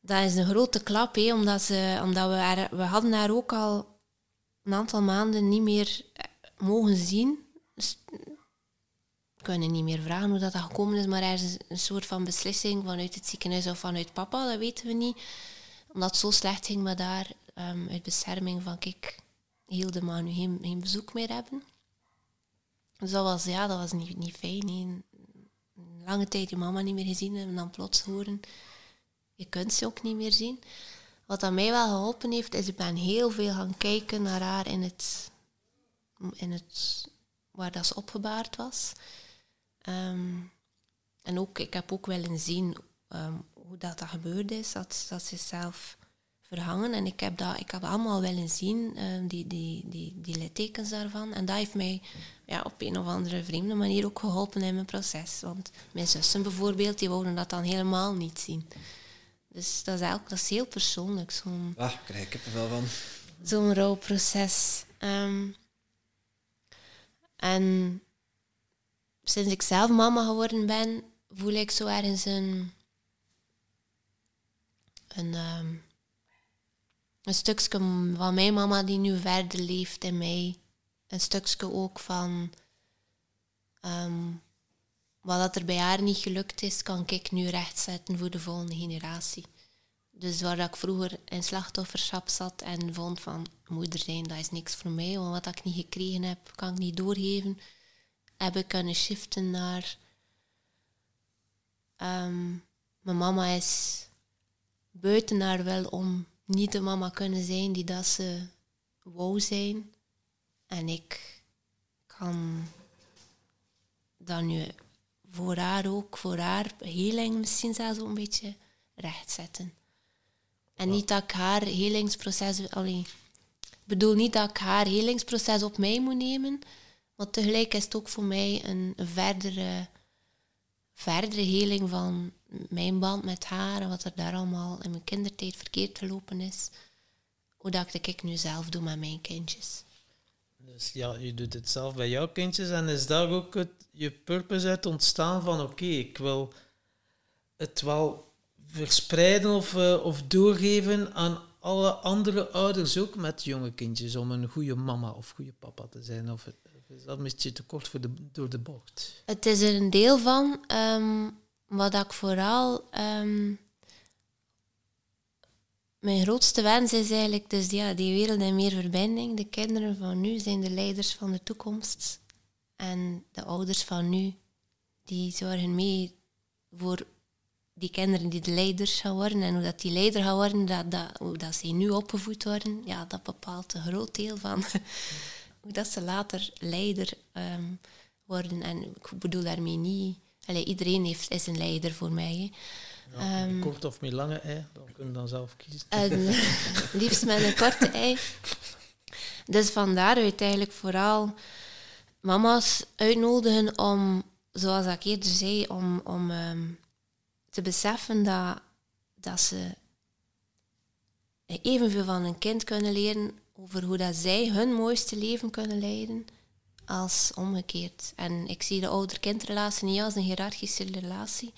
dat is een grote klap, hè, omdat, ze, omdat we, we hadden haar ook al een aantal maanden niet meer eh, mogen zien. Ik niet meer vragen hoe dat, dat gekomen is, maar er is een soort van beslissing vanuit het ziekenhuis of vanuit papa, dat weten we niet. Omdat het zo slecht ging met haar, um, uit bescherming van kijk, Hilde mag nu geen, geen bezoek meer hebben. Dus dat was, ja, dat was niet, niet fijn. Een lange tijd je mama niet meer gezien en dan plots horen, je kunt ze ook niet meer zien. Wat aan mij wel geholpen heeft, is ik ben heel veel gaan kijken naar haar in het, in het waar dat ze opgebaard was. Ehm, en ook, ik heb ook willen zien ehm, hoe dat, dat gebeurd is, dat, dat ze zelf verhangen. En ik heb dat, ik heb allemaal willen zien, ehm, die, die, die, die littekens daarvan. En dat heeft mij ja, op een of andere vreemde manier ook geholpen in mijn proces. Want mijn zussen bijvoorbeeld, die wouden dat dan helemaal niet zien. Dus dat is, eigenlijk, dat is heel persoonlijk, zo'n Ah, krijg ik kippenvel van. zo'n rouwproces. Ehm, en sinds ik zelf mama geworden ben, voel ik zo ergens een, een, ehm, een stukje van mijn mama die nu verder leeft in mij. Een stukje ook van ehm, wat er bij haar niet gelukt is, kan ik nu rechtzetten voor de volgende generatie. Dus waar ik vroeger in slachtofferschap zat en vond van moeder zijn, dat is niks voor mij, want wat ik niet gekregen heb, kan ik niet doorgeven, heb ik kunnen shiften naar ehm, mijn mama is buiten haar wil om niet de mama kunnen zijn die dat ze wou zijn. En ik kan dat nu voor haar ook, voor haar healing misschien zelfs een beetje rechtzetten. En niet dat ik haar helingsproces... Allee, ik bedoel niet dat ik haar helingsproces op mij moet nemen, maar tegelijk is het ook voor mij een verdere, verdere heling van mijn band met haar en wat er daar allemaal in mijn kindertijd verkeerd gelopen is. Hoe dat ik nu zelf doe met mijn kindjes. Dus ja, je doet het zelf bij jouw kindjes en is daar ook het, je purpose uit ontstaan van oké, ik wil het wel verspreiden of, uh, of doorgeven aan alle andere ouders ook met jonge kindjes om een goede mama of goede papa te zijn? Of, is dat misschien te kort voor de, door de bocht? Het is er een deel van. Um, wat ik vooral... Um, mijn grootste wens is eigenlijk dus ja, die wereld en meer verbinding. De kinderen van nu zijn de leiders van de toekomst. En de ouders van nu, die zorgen mee voor die kinderen die de leiders gaan worden. En hoe dat die leider gaan worden, dat, dat, hoe dat ze nu opgevoed worden, ja, dat bepaalt een groot deel van hoe dat ze later leider ehm, worden. En ik bedoel daarmee niet... Allee, iedereen heeft, is een leider voor mij. Ja, um, kort of met lange ei, dan kun je dan zelf kiezen. En, liefst met een korte ei. Dus vandaar uiteindelijk vooral mama's uitnodigen om, zoals ik eerder zei, om, om um, te beseffen dat, dat ze evenveel van een kind kunnen leren over hoe dat zij hun mooiste leven kunnen leiden als omgekeerd. En ik zie de ouder-kindrelatie niet als een hiërarchische relatie,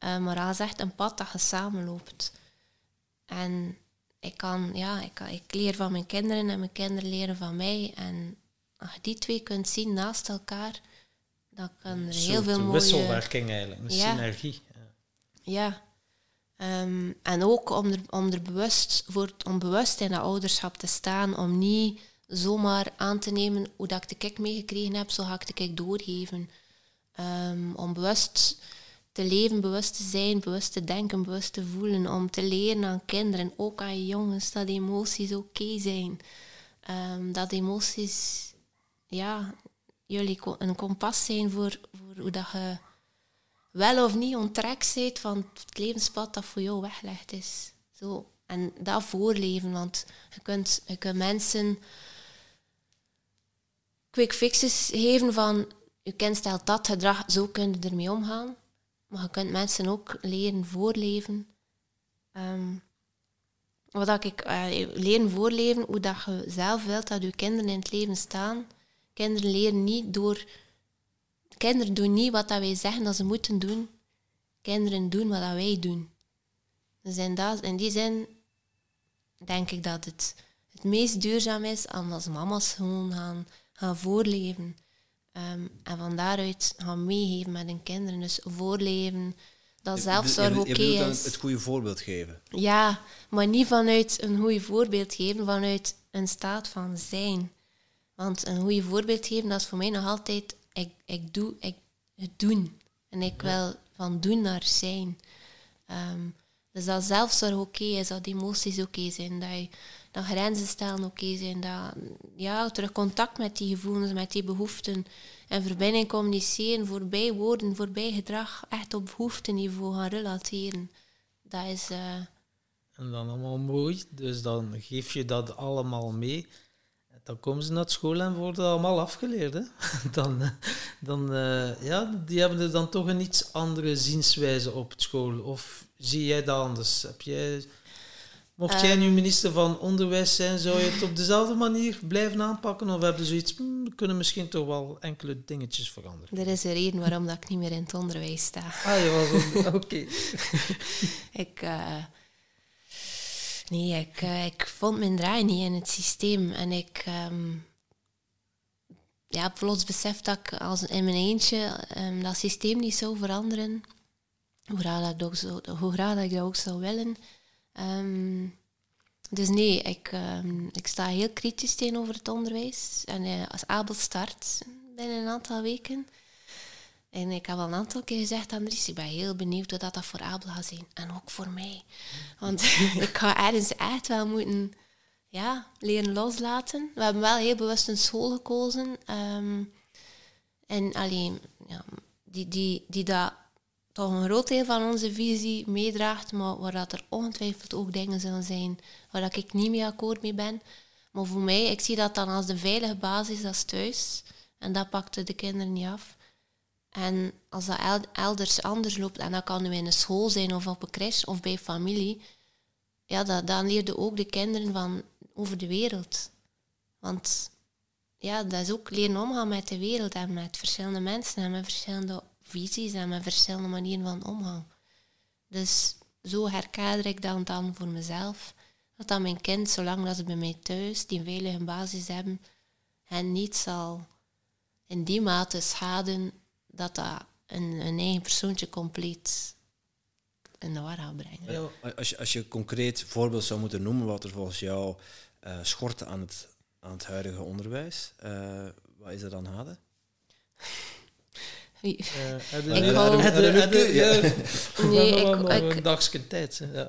uh, maar als echt een pad dat je samenloopt. En ik, kan, ja, ik, ik leer van mijn kinderen en mijn kinderen leren van mij. En als je die twee kunt zien naast elkaar, dan kan er heel veel mooie... wisselwerking eigenlijk, een synergie. Ja. Um, en ook om er, om er bewust voor, om bewust in dat ouderschap te staan, om niet zomaar aan te nemen hoe dat ik de kik meegekregen heb, zo ga ik de kik doorgeven. Um, om bewust te leven, bewust te zijn, bewust te denken, bewust te voelen. Om te leren aan kinderen, ook aan je jongens, dat emoties oké zijn. Um, dat emoties, ja, jullie een kompas zijn voor, voor hoe dat je wel of niet onttrekt bent van het levenspad dat voor jou weggelegd is. Zo. En dat voorleven, want je kunt, je kunt mensen quick fixes geven van je kind stelt dat gedrag, zo kun je ermee omgaan. Maar je kunt mensen ook leren voorleven. Um, wat ik uh, leren voorleven, hoe dat je zelf wilt dat je kinderen in het leven staan. Kinderen leren niet door Kinderen doen niet wat dat wij zeggen dat ze moeten doen. Kinderen doen wat dat wij doen. Dus in, dat, in die zin denk ik dat het het meest duurzaam is als mama's gewoon gaan, gaan voorleven. Um, en van daaruit gaan meegeven met hun kinderen. Dus voorleven, dat zelfzorg oké okay is. het goede voorbeeld geven. Ja, maar niet vanuit een goede voorbeeld geven, vanuit een staat van zijn. Want een goede voorbeeld geven, dat is voor mij nog altijd ik, ik doe ik, het doen. En ik wil van doen naar zijn. Um, dus dat zelfzorg oké is, dat emoties oké zijn, dat, je, dat grenzen stellen oké zijn, dat ja, terug contact met die gevoelens, met die behoeften en verbinding communiceren, voorbij woorden, voorbij gedrag, echt op behoefteniveau gaan relateren. Dat is... Uh, en dan allemaal mooi, dus dan geef je dat allemaal mee dan komen ze naar school en worden allemaal afgeleerd. Hè? Dan, dan, uh, ja, die hebben er dan toch een iets andere zienswijze op school. Of zie jij dat anders? Heb jij, mocht jij nu ehm. minister van Onderwijs zijn, zou je het op dezelfde manier blijven aanpakken? Of hebben ze zoiets, hmm, we kunnen misschien toch wel enkele dingetjes veranderen? Er is een reden waarom dat ik niet meer in het onderwijs sta. Ah, ja, oké. ik... Uh, Nee, ik, uh, ik vond mijn draai niet in het systeem. En ik um, ja, plots besef dat ik als in mijn eentje um, dat systeem niet zou veranderen. Hoe graag dat ik dat ook zou, hoe dat, ik dat ook zou willen. Um, dus nee, ik, ik sta heel kritisch tegenover het onderwijs. En uh, als Abel start binnen een aantal weken, En ik heb al een aantal keer gezegd aan Dries, ik ben heel benieuwd hoe dat, dat voor Abel gaat zijn. En ook voor mij. Want ik ga ergens echt wel moeten ja, leren loslaten. We hebben wel heel bewust een school gekozen. ehm, en alleen, ja, die, die, die dat toch een groot deel van onze visie meedraagt, maar waar dat er ongetwijfeld ook dingen zullen zijn waar dat ik niet mee akkoord mee ben. Maar voor mij, ik zie dat dan als de veilige basis, dat is thuis. En dat pakte de kinderen niet af. En als dat el- elders anders loopt, en dat kan nu in een school zijn of op een crash of bij familie, ja, dat, dan leerde ook de kinderen van over de wereld. Want ja, dat is ook leren omgaan met de wereld en met verschillende mensen en met verschillende visies en met verschillende manieren van omgaan. Dus zo herkader ik dan, dan voor mezelf. Dat dan mijn kind, zolang dat ze bij mij thuis die veilige basis hebben, hen niet zal in die mate schaden dat dat een, een eigen persoontje compleet in de war gaat brengen. Ja. Als je, als je een concreet voorbeeld zou moeten noemen wat er volgens jou eh schort aan het, aan het huidige onderwijs, eh, wat is er dan hade? Eh, Ik hou-. Nee, ik- een dagje tijd. Ja.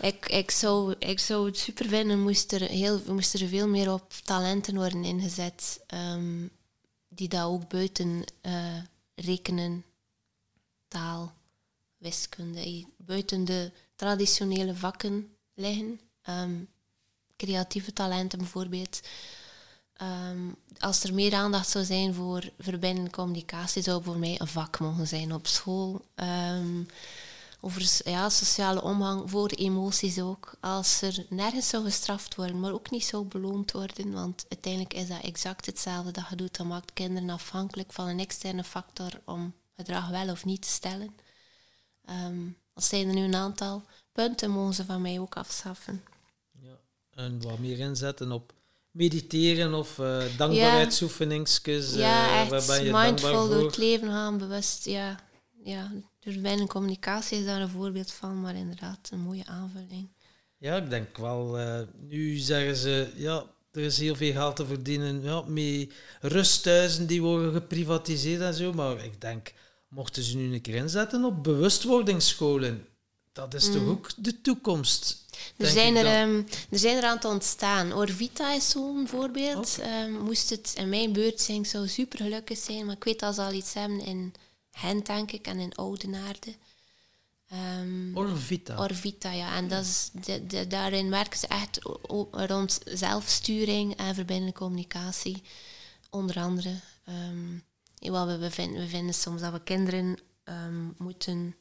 Ik, ik, zou, ik zou het super vinden, moest er, heel, moest er veel meer op talenten worden ingezet, ehm, die dat ook buiten eh, rekenen, taal, wiskunde, buiten de traditionele vakken liggen. Ehm, creatieve talenten bijvoorbeeld. Ehm, als er meer aandacht zou zijn voor verbindende communicatie, zou voor mij een vak mogen zijn op school. Ehm, over ja, sociale omgang, voor emoties ook. Als er nergens zou gestraft worden, maar ook niet zou beloond worden, want uiteindelijk is dat exact hetzelfde dat je doet. Dat maakt kinderen afhankelijk van een externe factor om gedrag wel of niet te stellen. Ehm als zijn er nu een aantal punten, mogen ze van mij ook afschaffen. Ja. En wat meer inzetten op mediteren of eh dankbaarheidsoefeningsjes. eh, ja, echt mindful door het leven gaan, bewust. Ja, ja. Dus binnen communicatie is daar een voorbeeld van, maar inderdaad een mooie aanvulling. Ja, ik denk wel. eh, nu zeggen ze, ja, er is heel veel geld te verdienen ja, met rusthuizen die worden geprivatiseerd en zo. Maar ik denk, mochten ze nu een keer inzetten op bewustwordingsscholen, dat is toch ook de toekomst. Er zijn er, ehm, er zijn er aan het ontstaan. Orvita is zo'n voorbeeld. Ehm, moest het in mijn beurt zijn, ik zou super gelukkig zijn. Maar ik weet dat ze al iets hebben in Gent, denk ik, en in Oudenaarde. Ehm Orvita. Orvita, ja. En dat is de, de, daarin werken ze echt rond zelfsturing en verbindende communicatie. Onder andere. Wat we, we, vinden, we vinden soms dat we kinderen ehm, moeten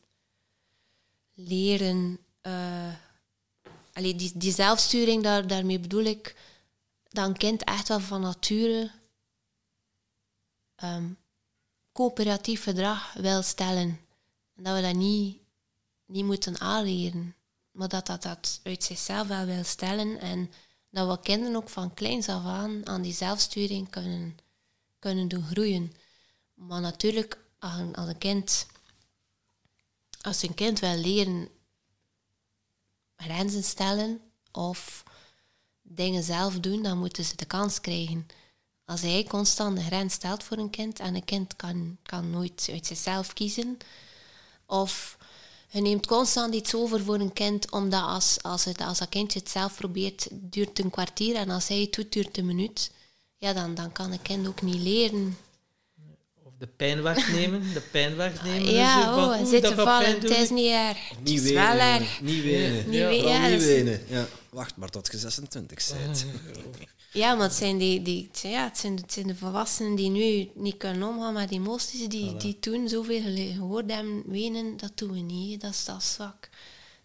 leren. eh allee, die, die zelfsturing, daar, daarmee bedoel ik dat een kind echt wel van nature coöperatief gedrag wil stellen. En dat we dat niet, niet moeten aanleren, maar dat dat, dat uit zichzelf wel wil stellen. En dat we kinderen ook van kleins af aan aan die zelfsturing kunnen, kunnen doen groeien. Maar natuurlijk, als een, kind, als een kind wil leren grenzen stellen of dingen zelf doen, dan moeten ze de kans krijgen. Als hij constant een grens stelt voor een kind en een kind kan, kan nooit uit zichzelf kiezen, of je neemt constant iets over voor een kind, omdat als, als, het, als dat kindje het zelf probeert, duurt een kwartier en als hij het doet, duurt een minuut. Ja, dan, dan kan een kind ook niet leren. De pijn wegnemen. De pijn wegnemen. ja, zo van, oh, vallen, het doen. is niet erg. Het Niet is wel wenen. erg. Niet wenen. Niet Ja, niet wenen. Ja. Wacht maar tot je 26 bent. Ja, maar het zijn, die, die, ja, het, zijn, het zijn de volwassenen die nu niet kunnen omgaan met emoties, die, die toen zoveel gehoord hebben, wenen, dat doen we niet. Dat is, dat is zwak.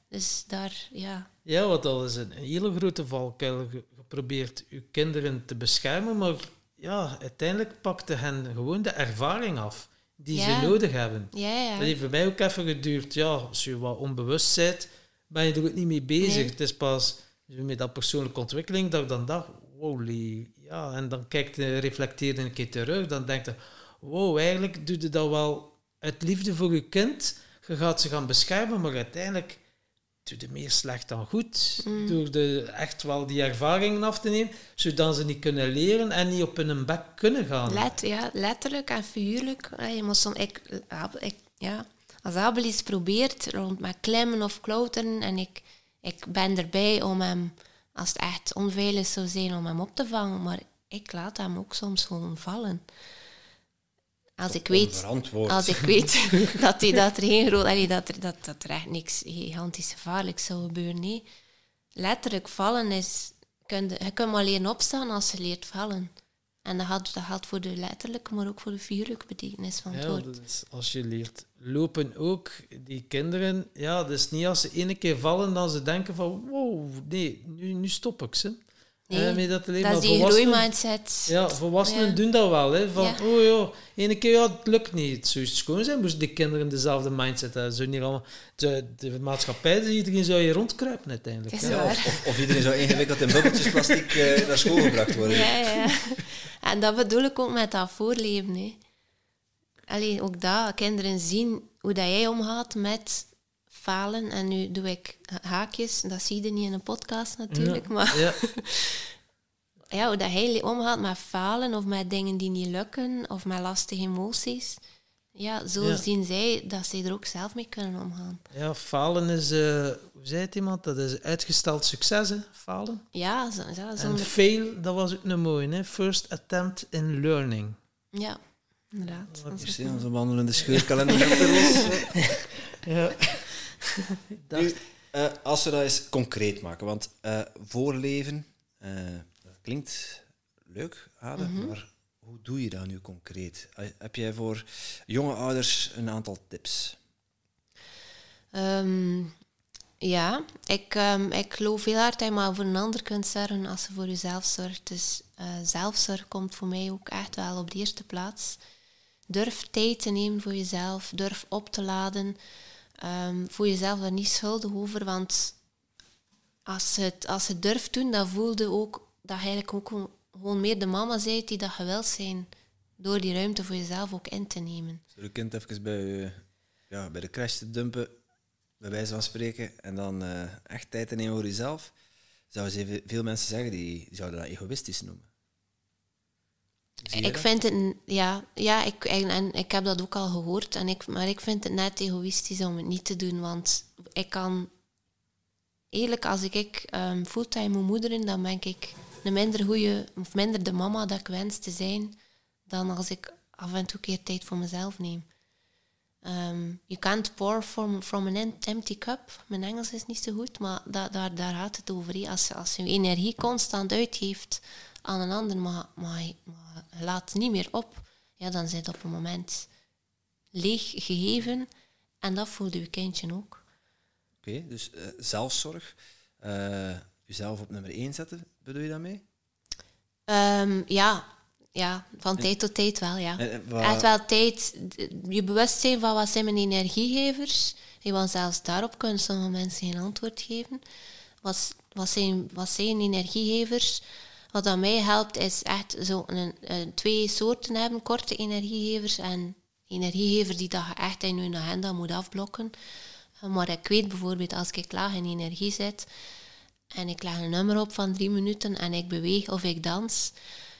Dus daar, ja. Ja, want dat is een hele grote valkuil. Probeert je kinderen te beschermen, maar ja, uiteindelijk pakte hen gewoon de ervaring af die Ja. ze nodig hebben. Ja, ja. Dat heeft bij mij ook even geduurd. Ja, als je wat onbewust bent, ben je er ook niet mee bezig. Nee. Het is pas met dat persoonlijke ontwikkeling dat ik dan dacht, holy, ja, en dan kijkt je, reflecteerde een keer terug, dan denkt je, wow, eigenlijk doe je dat wel uit liefde voor je kind. Je gaat ze gaan beschermen, maar uiteindelijk doe je meer slecht dan goed. Mm. Door de, echt wel die ervaringen af te nemen, zodat ze niet kunnen leren en niet op hun bek kunnen gaan. Let, ja, letterlijk en figuurlijk. Je moet soms, ik, ik, ja, als Abel iets probeert rond met klimmen of klauteren en ik, ik ben erbij om hem, als het echt onveilig zou zijn, om hem op te vangen, maar ik laat hem ook soms gewoon vallen. Als ik weet, als ik weet dat, die, dat er geen groot, allee, dat, er, dat, dat er echt niks gigantisch gevaarlijks zou gebeuren. Nee. Letterlijk vallen is, kun je, je kunt maar leren opstaan als je leert vallen. En dat geldt, dat geldt voor de letterlijke, maar ook voor de figuurlijke betekenis van het Ja, woord. dat is als je leert lopen ook, die kinderen, ja, dat is niet als ze ene keer vallen dan ze denken van, wow, nee, nu, nu stop ik ze. Nee, Eh, met dat dat is die volwassenen- groeimindset. Ja, volwassenen Ja. doen dat wel. Hè, van, Ja. oh ja, ene keer, ja, het lukt niet. Het zou schoon zijn, moesten de kinderen dezelfde mindset hebben. Zou niet allemaal, de, de maatschappij, dus iedereen zou je rondkruipen uiteindelijk. Ja, of, of, of iedereen zou ingewikkeld in bubbeltjes plastic eh, naar school gebracht worden. Ja, ja. En dat bedoel ik ook met dat voorleven. Hè. Allee, ook dat, kinderen zien hoe dat jij omgaat met falen. En nu doe ik haakjes, dat zie je niet in een podcast natuurlijk, maar Ja, ja, hoe dat hij omgaat met falen of met dingen die niet lukken of met lastige emoties. Ja, zo Ja. zien zij dat zij er ook zelf mee kunnen omgaan. ja, falen is, eh, hoe zei het iemand, dat is uitgesteld succes, hè, falen. Ja, zo, zo, En fail, dat was ook een mooie, hè. First attempt in learning. Ja, inderdaad. Dat is onze wandelende scheurkalender. Ja. Nu, eh, als we dat eens concreet maken, want eh, voorleven, eh, dat klinkt leuk, Ade, Mhm. maar hoe doe je dat nu concreet? Heb jij voor jonge ouders een aantal tips? Ehm, ja, ik, ehm, ik geloof heel hard dat je maar voor een ander kunt zorgen als je voor jezelf zorgt. Dus zelfzorg komt voor mij ook echt wel op de eerste plaats. Durf tijd te nemen voor jezelf. Durf op te laden. Ehm voel jezelf daar niet schuldig over, want als je het, als je durft doen, dan voelde ook dat je eigenlijk ook gewoon- meer de mama bent die dat je wilt zijn. Door die ruimte voor jezelf ook in te nemen. Door je kind even bij, ja, bij de crash te dumpen, bij wijze van spreken, en dan eh, echt tijd te nemen voor jezelf, zouden veel mensen zeggen die zouden dat egoïstisch noemen. Ik vind het, ja, ja ik, en, en ik heb dat ook al gehoord, en ik, maar ik vind het net egoïstisch om het niet te doen, want ik kan, eerlijk, als ik, ik ehm, fulltime moet moederen, dan ben ik een minder goede, of minder de mama dat ik wens te zijn, dan als ik af en toe een keer tijd voor mezelf neem. Ehm, you can't pour from, from an em- empty cup. Mijn Engels is niet zo goed, maar da, daar, daar gaat het over. Als, als je energie constant uitgeeft aan een ander, maar, laat niet meer op, ja, dan zit op een moment leeg gegeven. En dat voelde je kindje ook. Oké, dus eh, zelfzorg, eh, jezelf op nummer 1 zetten, bedoel je daarmee? Ehm, ja, ja, van tijd tot tijd wel, ja. Echt wel tijd, je bewust zijn van wat zijn mijn energiegevers. Je want zelfs daarop kunnen sommige mensen geen antwoord geven. Wat, wat, zijn, wat zijn energiegevers? Wat aan mij helpt is echt zo een, twee soorten hebben, korte energiegevers en energiegevers die dat je echt in je agenda moet afblokken. Eh, Maar ik weet bijvoorbeeld als ik laag in energie zit en ik leg een nummer op van drie minuten en ik beweeg of ik dans,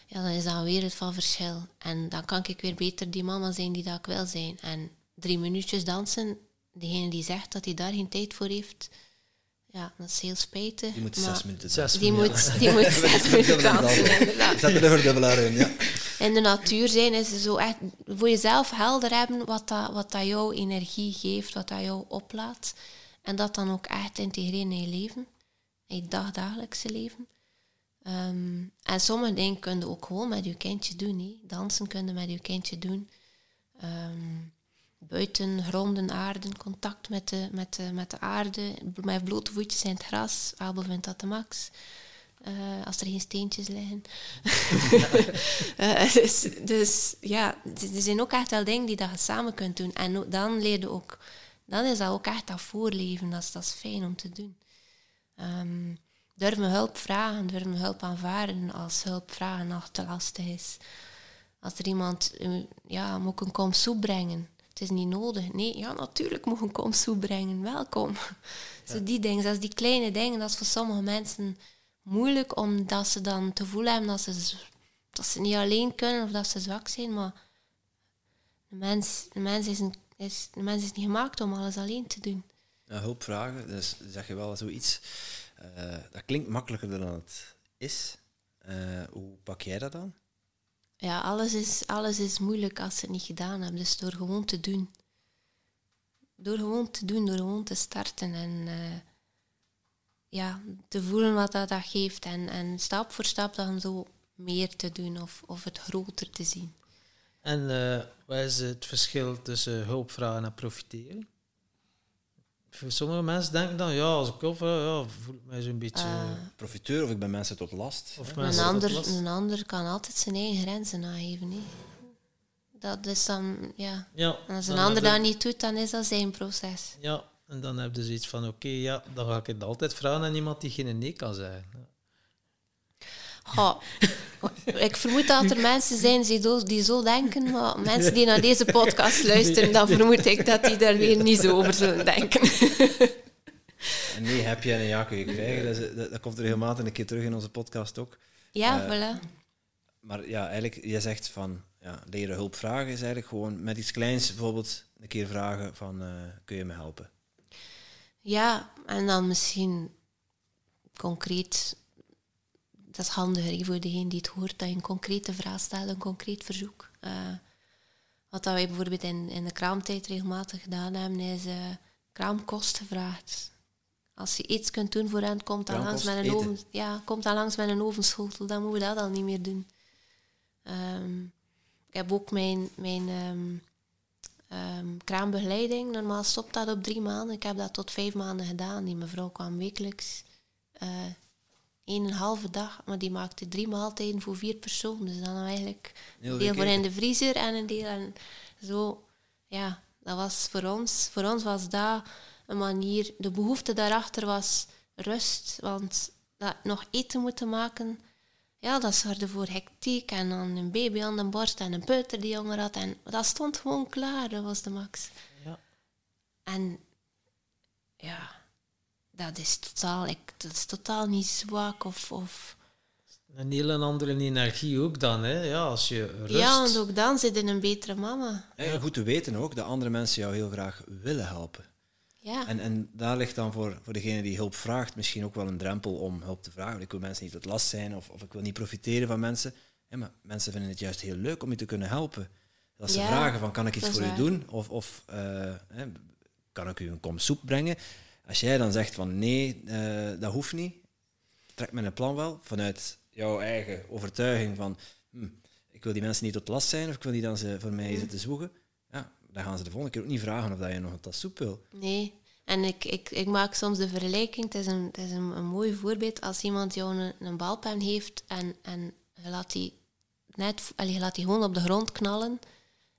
ja, dan is dat een wereld van verschil. En dan kan ik weer beter die mama zijn die dat ik wil zijn. En drie minuutjes dansen, degene die zegt dat hij daar geen tijd voor heeft, ja, dat is heel spijtig. die moet maar zes minuten Zes die moet, die moet zes minuten dansen, inderdaad. Zet er de verdubbelaar in, ja. In de natuur zijn is zo echt voor jezelf helder hebben wat dat, wat dat jouw energie geeft, wat dat jou oplaat. En dat dan ook echt integreren in je leven, in je dagdagelijkse leven. Ehm, en sommige dingen kun je ook gewoon met je kindje doen. hè. Dansen kun je met je kindje doen. Ehm, buiten, gronden, aarde, contact met de, met, de, met de aarde, met blote voetjes in het gras. Abel vindt dat de max. Eh, als er geen steentjes liggen. Eh, dus, dus ja, er zijn ook echt wel dingen die dat je samen kunt doen. En dan leer je ook, dan is dat ook echt dat voorleven. Dat is, dat is fijn om te doen. Ehm durven hulp vragen, durven hulp aanvaarden als hulp vragen nog te lastig is. Als er iemand, eh, ja, moet een kom soep brengen. Het is niet nodig. Nee, ja, natuurlijk moet een kom brengen. Welkom. Zo die dingen, dat is die kleine dingen, dat is voor sommige mensen moeilijk, omdat ze dan te voelen hebben dat ze, dat ze niet alleen kunnen of dat ze zwak zijn. Maar de mens, de mens, is, een, is, de mens is niet gemaakt om alles alleen te doen. Ja, hulp vragen, dus zeg je wel zoiets. Uh, dat klinkt makkelijker dan het is. Uh, hoe pak jij dat dan? Ja, alles is, alles is moeilijk als ze het niet gedaan hebben. Dus door gewoon te doen. Door gewoon te doen, door gewoon te starten en uh, ja, te voelen wat dat, dat geeft. En, en stap voor stap dan zo meer te doen of, of het groter te zien. En uh, wat is het verschil tussen hulpvragen en profiteren? Voor sommige mensen denken dan, ja, als ik hulp ja, voel ik mij zo'n beetje... Uh, profiteur of ik ben mensen tot last. Of een, ander, een ander kan altijd zijn eigen grenzen nageven. Hè. Dat is dan, ja. ja en als een ander dat niet doet, dan is dat zijn proces. Ja, en dan heb je zoiets van, oké, ja, dan ga ik het altijd vragen aan iemand die geen nee kan zeggen. Goh, ik vermoed dat er mensen zijn die zo, denken, maar mensen die naar deze podcast luisteren, dan vermoed ik dat die daar weer niet zo over zullen denken. nee, heb je en ja kun je krijgen. Dat, dat, dat, komt er regelmatig een keer terug in onze podcast ook. Ja, uh, voilà. Maar ja, eigenlijk, je zegt van ja, leren hulp vragen is eigenlijk gewoon met iets kleins bijvoorbeeld een keer vragen van uh, kun je me helpen? Ja, en dan misschien concreet dat is handiger voor degene die het hoort, dat je een concrete vraag stelt, een concreet verzoek. Uh, wat dat wij bijvoorbeeld in, in de kraamtijd regelmatig gedaan hebben, is uh, kraamkost gevraagd. Als je iets kunt doen voor hen, komt dan, langs met, een oven, ja, komt dan langs met een ovenschotel. Dan moeten we dat al niet meer doen. Um, ik heb ook mijn, mijn um, um, kraambegeleiding. Normaal stopt dat op drie maanden. Ik heb dat tot vijf maanden gedaan. Die mevrouw kwam wekelijks. Uh, een halve dag, maar die maakte drie maaltijden voor vier personen. Dus dan eigenlijk een deel voor in de vriezer en een deel en zo. Ja, dat was voor ons. Voor ons was dat een manier. De behoefte daarachter was rust, want dat nog eten moeten maken. Ja, dat zorgde voor hectiek en dan een baby aan de borst en een peuter die jonger had. En dat stond gewoon klaar, dat was de max. Ja. En ja, dat is totaal, ik, dat is totaal niet zwak of, of... Een hele andere energie ook dan, hè? Ja, als je rust... Ja, en ook dan zit in een betere mama. En goed te weten ook dat andere mensen jou heel graag willen helpen. Ja. En, en daar ligt dan voor, voor degene die hulp vraagt misschien ook wel een drempel om hulp te vragen. Ik wil mensen niet tot last zijn of, of ik wil niet profiteren van mensen. Ja, maar mensen vinden het juist heel leuk om je te kunnen helpen. Als ze vragen van kan ik iets voor u doen of, of uh, kan ik u een kom soep brengen, als jij dan zegt van nee, uh, dat hoeft niet, trek een plan wel vanuit jouw eigen overtuiging van hm, ik wil die mensen niet tot last zijn of ik wil niet dat ze voor mij zitten zwoegen, ja, dan gaan ze de volgende keer ook niet vragen of dat je nog een tas soep wil. Nee, en ik, ik, ik maak soms de vergelijking, het is een, het is een, een mooi voorbeeld, als iemand jou een, een balpen heeft en, en je laat die net, je laat die gewoon op de grond knallen,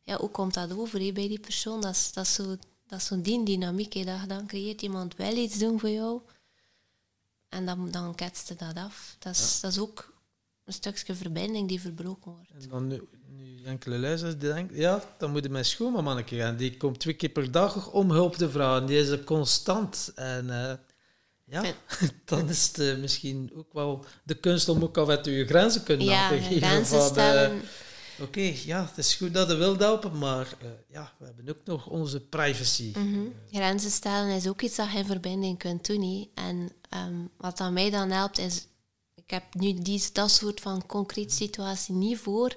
ja, hoe komt dat over bij die persoon? Dat is, dat is zo dat is zo'n die dynamiek. Dat, dan creëert iemand wel iets doen voor jou. En dan, dan ketst je dat af. Dat is, dat is ook een stukje verbinding die verbroken wordt. En dan nu, nu enkele luisteraars die denken, ja, dan moet je mijn schoonmanneke gaan. Die komt twee keer per dag om hulp te vragen. Die is er constant. En uh, ja, dan is het uh, misschien ook wel de kunst om ook af en toe je grenzen kunnen ja, te geven. Grenzen van, stellen. Uh, Oké, ja, het is goed dat je wilt helpen, maar uh, ja, we hebben ook nog onze privacy. Mm -hmm. Grenzen stellen is ook iets dat je in verbinding kunt doen. He. En um, wat aan mij dan helpt, is... Ik heb nu die, dat soort van concrete situatie niet voor,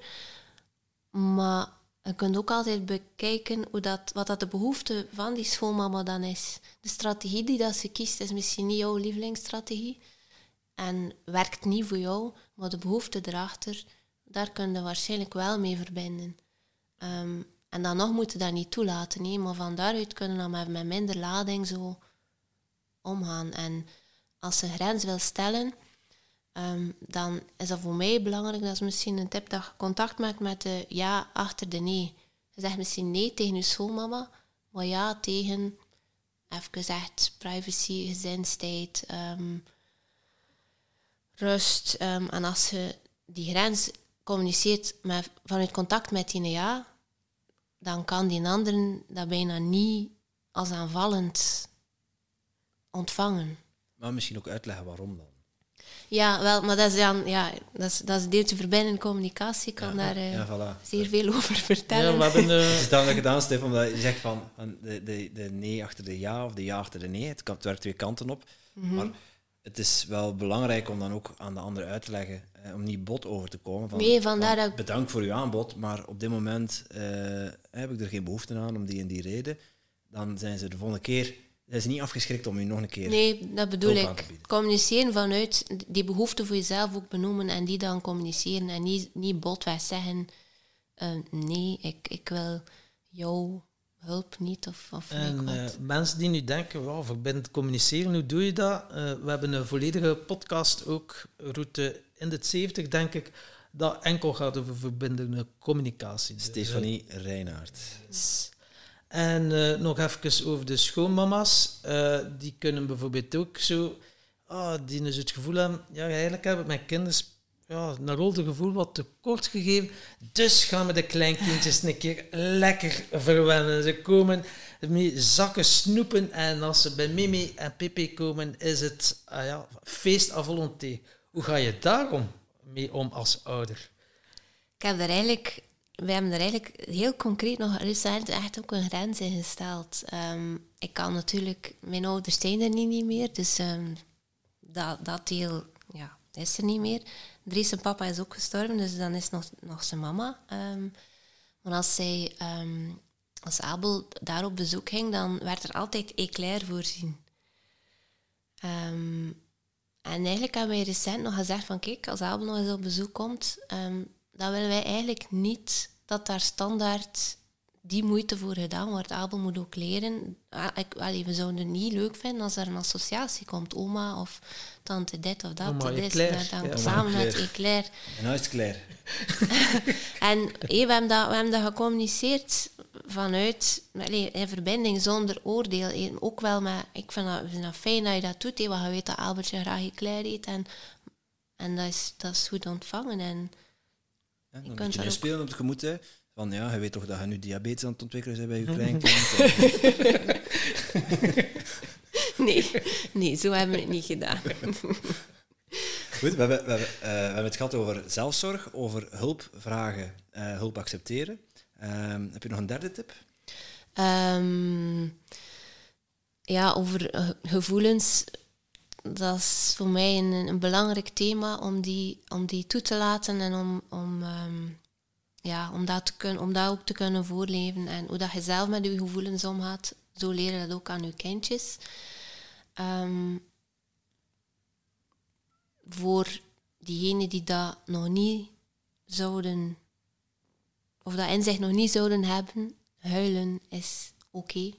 maar je kunt ook altijd bekijken hoe dat, wat dat de behoefte van die schoolmama dan is. De strategie die dat ze kiest, is misschien niet jouw lievelingsstrategie en werkt niet voor jou, maar de behoefte erachter daar kun je waarschijnlijk wel mee verbinden. Ehm, en dan nog moeten dat niet toelaten, nee, maar van daaruit kunnen we met, met minder lading zo omgaan. En als ze grens wil stellen, ehm, dan is dat voor mij belangrijk, dat is misschien een tip, dat je contact maakt met de ja achter de nee. Je zegt misschien nee tegen je schoolmama, maar ja tegen, even gezegd, privacy, gezinstijd, um, rust. en als je die grens communiceert met, vanuit contact met die ja, dan kan die ander dat bijna niet als aanvallend ontvangen. Maar misschien ook uitleggen waarom dan. Ja, wel, maar dat is dan, ja, dat is, dat is deeltje verbinding communicatie. Ik kan daar Ja, voilà. zeer veel over vertellen. Ja, hebben... Het eh, is dan dat ik het aanstip, omdat je zegt van, de, de, de nee achter de ja of de ja achter de nee. Het, kan, het werkt twee kanten op. Mhm. Maar het is wel belangrijk om dan ook aan de ander uit te leggen, eh, om niet bot over te komen. Van, Nee, vandaar dat Bedankt voor uw aanbod, maar op dit moment eh, heb ik er geen behoefte aan om die en die reden. Dan zijn ze de volgende keer zijn ze niet afgeschrikt om u nog een keer... Nee, dat bedoel ik. Communiceren vanuit die behoefte voor jezelf ook benoemen en die dan communiceren. En niet, niet botweg zeggen, eh, nee, ik, ik wil jouw hulp niet. Of, of weet ik En wat. eh, mensen die nu denken, wow, verbindend communiceren, hoe doe je dat? Eh, we hebben een volledige podcast ook, route in de 70 denk ik, dat enkel gaat over verbindende communicatie. Dus, eh, Stefanie Reinaert. En eh, nog even over de schoonmama's. Eh, die kunnen bijvoorbeeld ook zo... Ah, die dus het gevoel hebben... Ja, eigenlijk hebben mijn kinderen ja, naar het gevoel wat tekort gegeven. Dus gaan we de kleinkindjes een keer lekker verwennen. Ze komen met zakken snoepen en als ze bij Mimi en Pipi komen, is het ah ja, feest à volonté. Hoe ga je daarom mee om als ouder? Ik heb er eigenlijk, we hebben er eigenlijk heel concreet nog recent echt ook een grens in gesteld. Ehm, ik kan natuurlijk, mijn ouders zijn er niet, niet meer, dus ehm, dat, dat deel ja, is er niet meer. Dries zijn papa is ook gestorven, dus dan is nog, nog zijn mama. Ehm, maar als zij, ehm, als Abel daar op bezoek ging, dan werd er altijd eclair voorzien. Ehm, en eigenlijk hebben wij recent nog gezegd van kijk, als Abel nog eens op bezoek komt, dan willen wij eigenlijk niet dat daar standaard die moeite voor gedaan wordt. Abel moet ook leren. Ah, Ik, allee, we zouden het niet leuk vinden als er een associatie komt, oma of tante dit of dat. Oma dit, Eclair, dan ja. samen Oma met Eclair. Eclair. En nou is klaar. En we, hebben dat, we hebben dat gecommuniceerd vanuit allee, in verbinding zonder oordeel. Ook wel met, ik vind dat, ik vind dat fijn dat je dat doet, hé, want je weet dat Albertje graag eclair eet. En, en dat, is, dat is goed ontvangen. En Ja, Je dan kunt je spelen op het gemoed. Hè. Van ja, je weet toch dat je nu diabetes aan het ontwikkelen bent bij je kleinkind. nee, nee, zo hebben we het niet gedaan. Goed, we hebben, we, hebben, eh, we hebben het gehad over zelfzorg, over hulp vragen, eh, hulp accepteren. Ehm, heb je nog een derde tip? Ehm, ja, over eh, gevoelens. Dat is voor mij een, een belangrijk thema om die, om die toe te laten en om, om, ehm, ja, om, dat te kunnen, om dat ook te kunnen voorleven. En hoe dat je zelf met je gevoelens omgaat, zo leren dat ook aan je kindjes. Ehm, voor diegenen die dat nog niet zouden, of dat in zich nog niet zouden hebben, huilen is oké.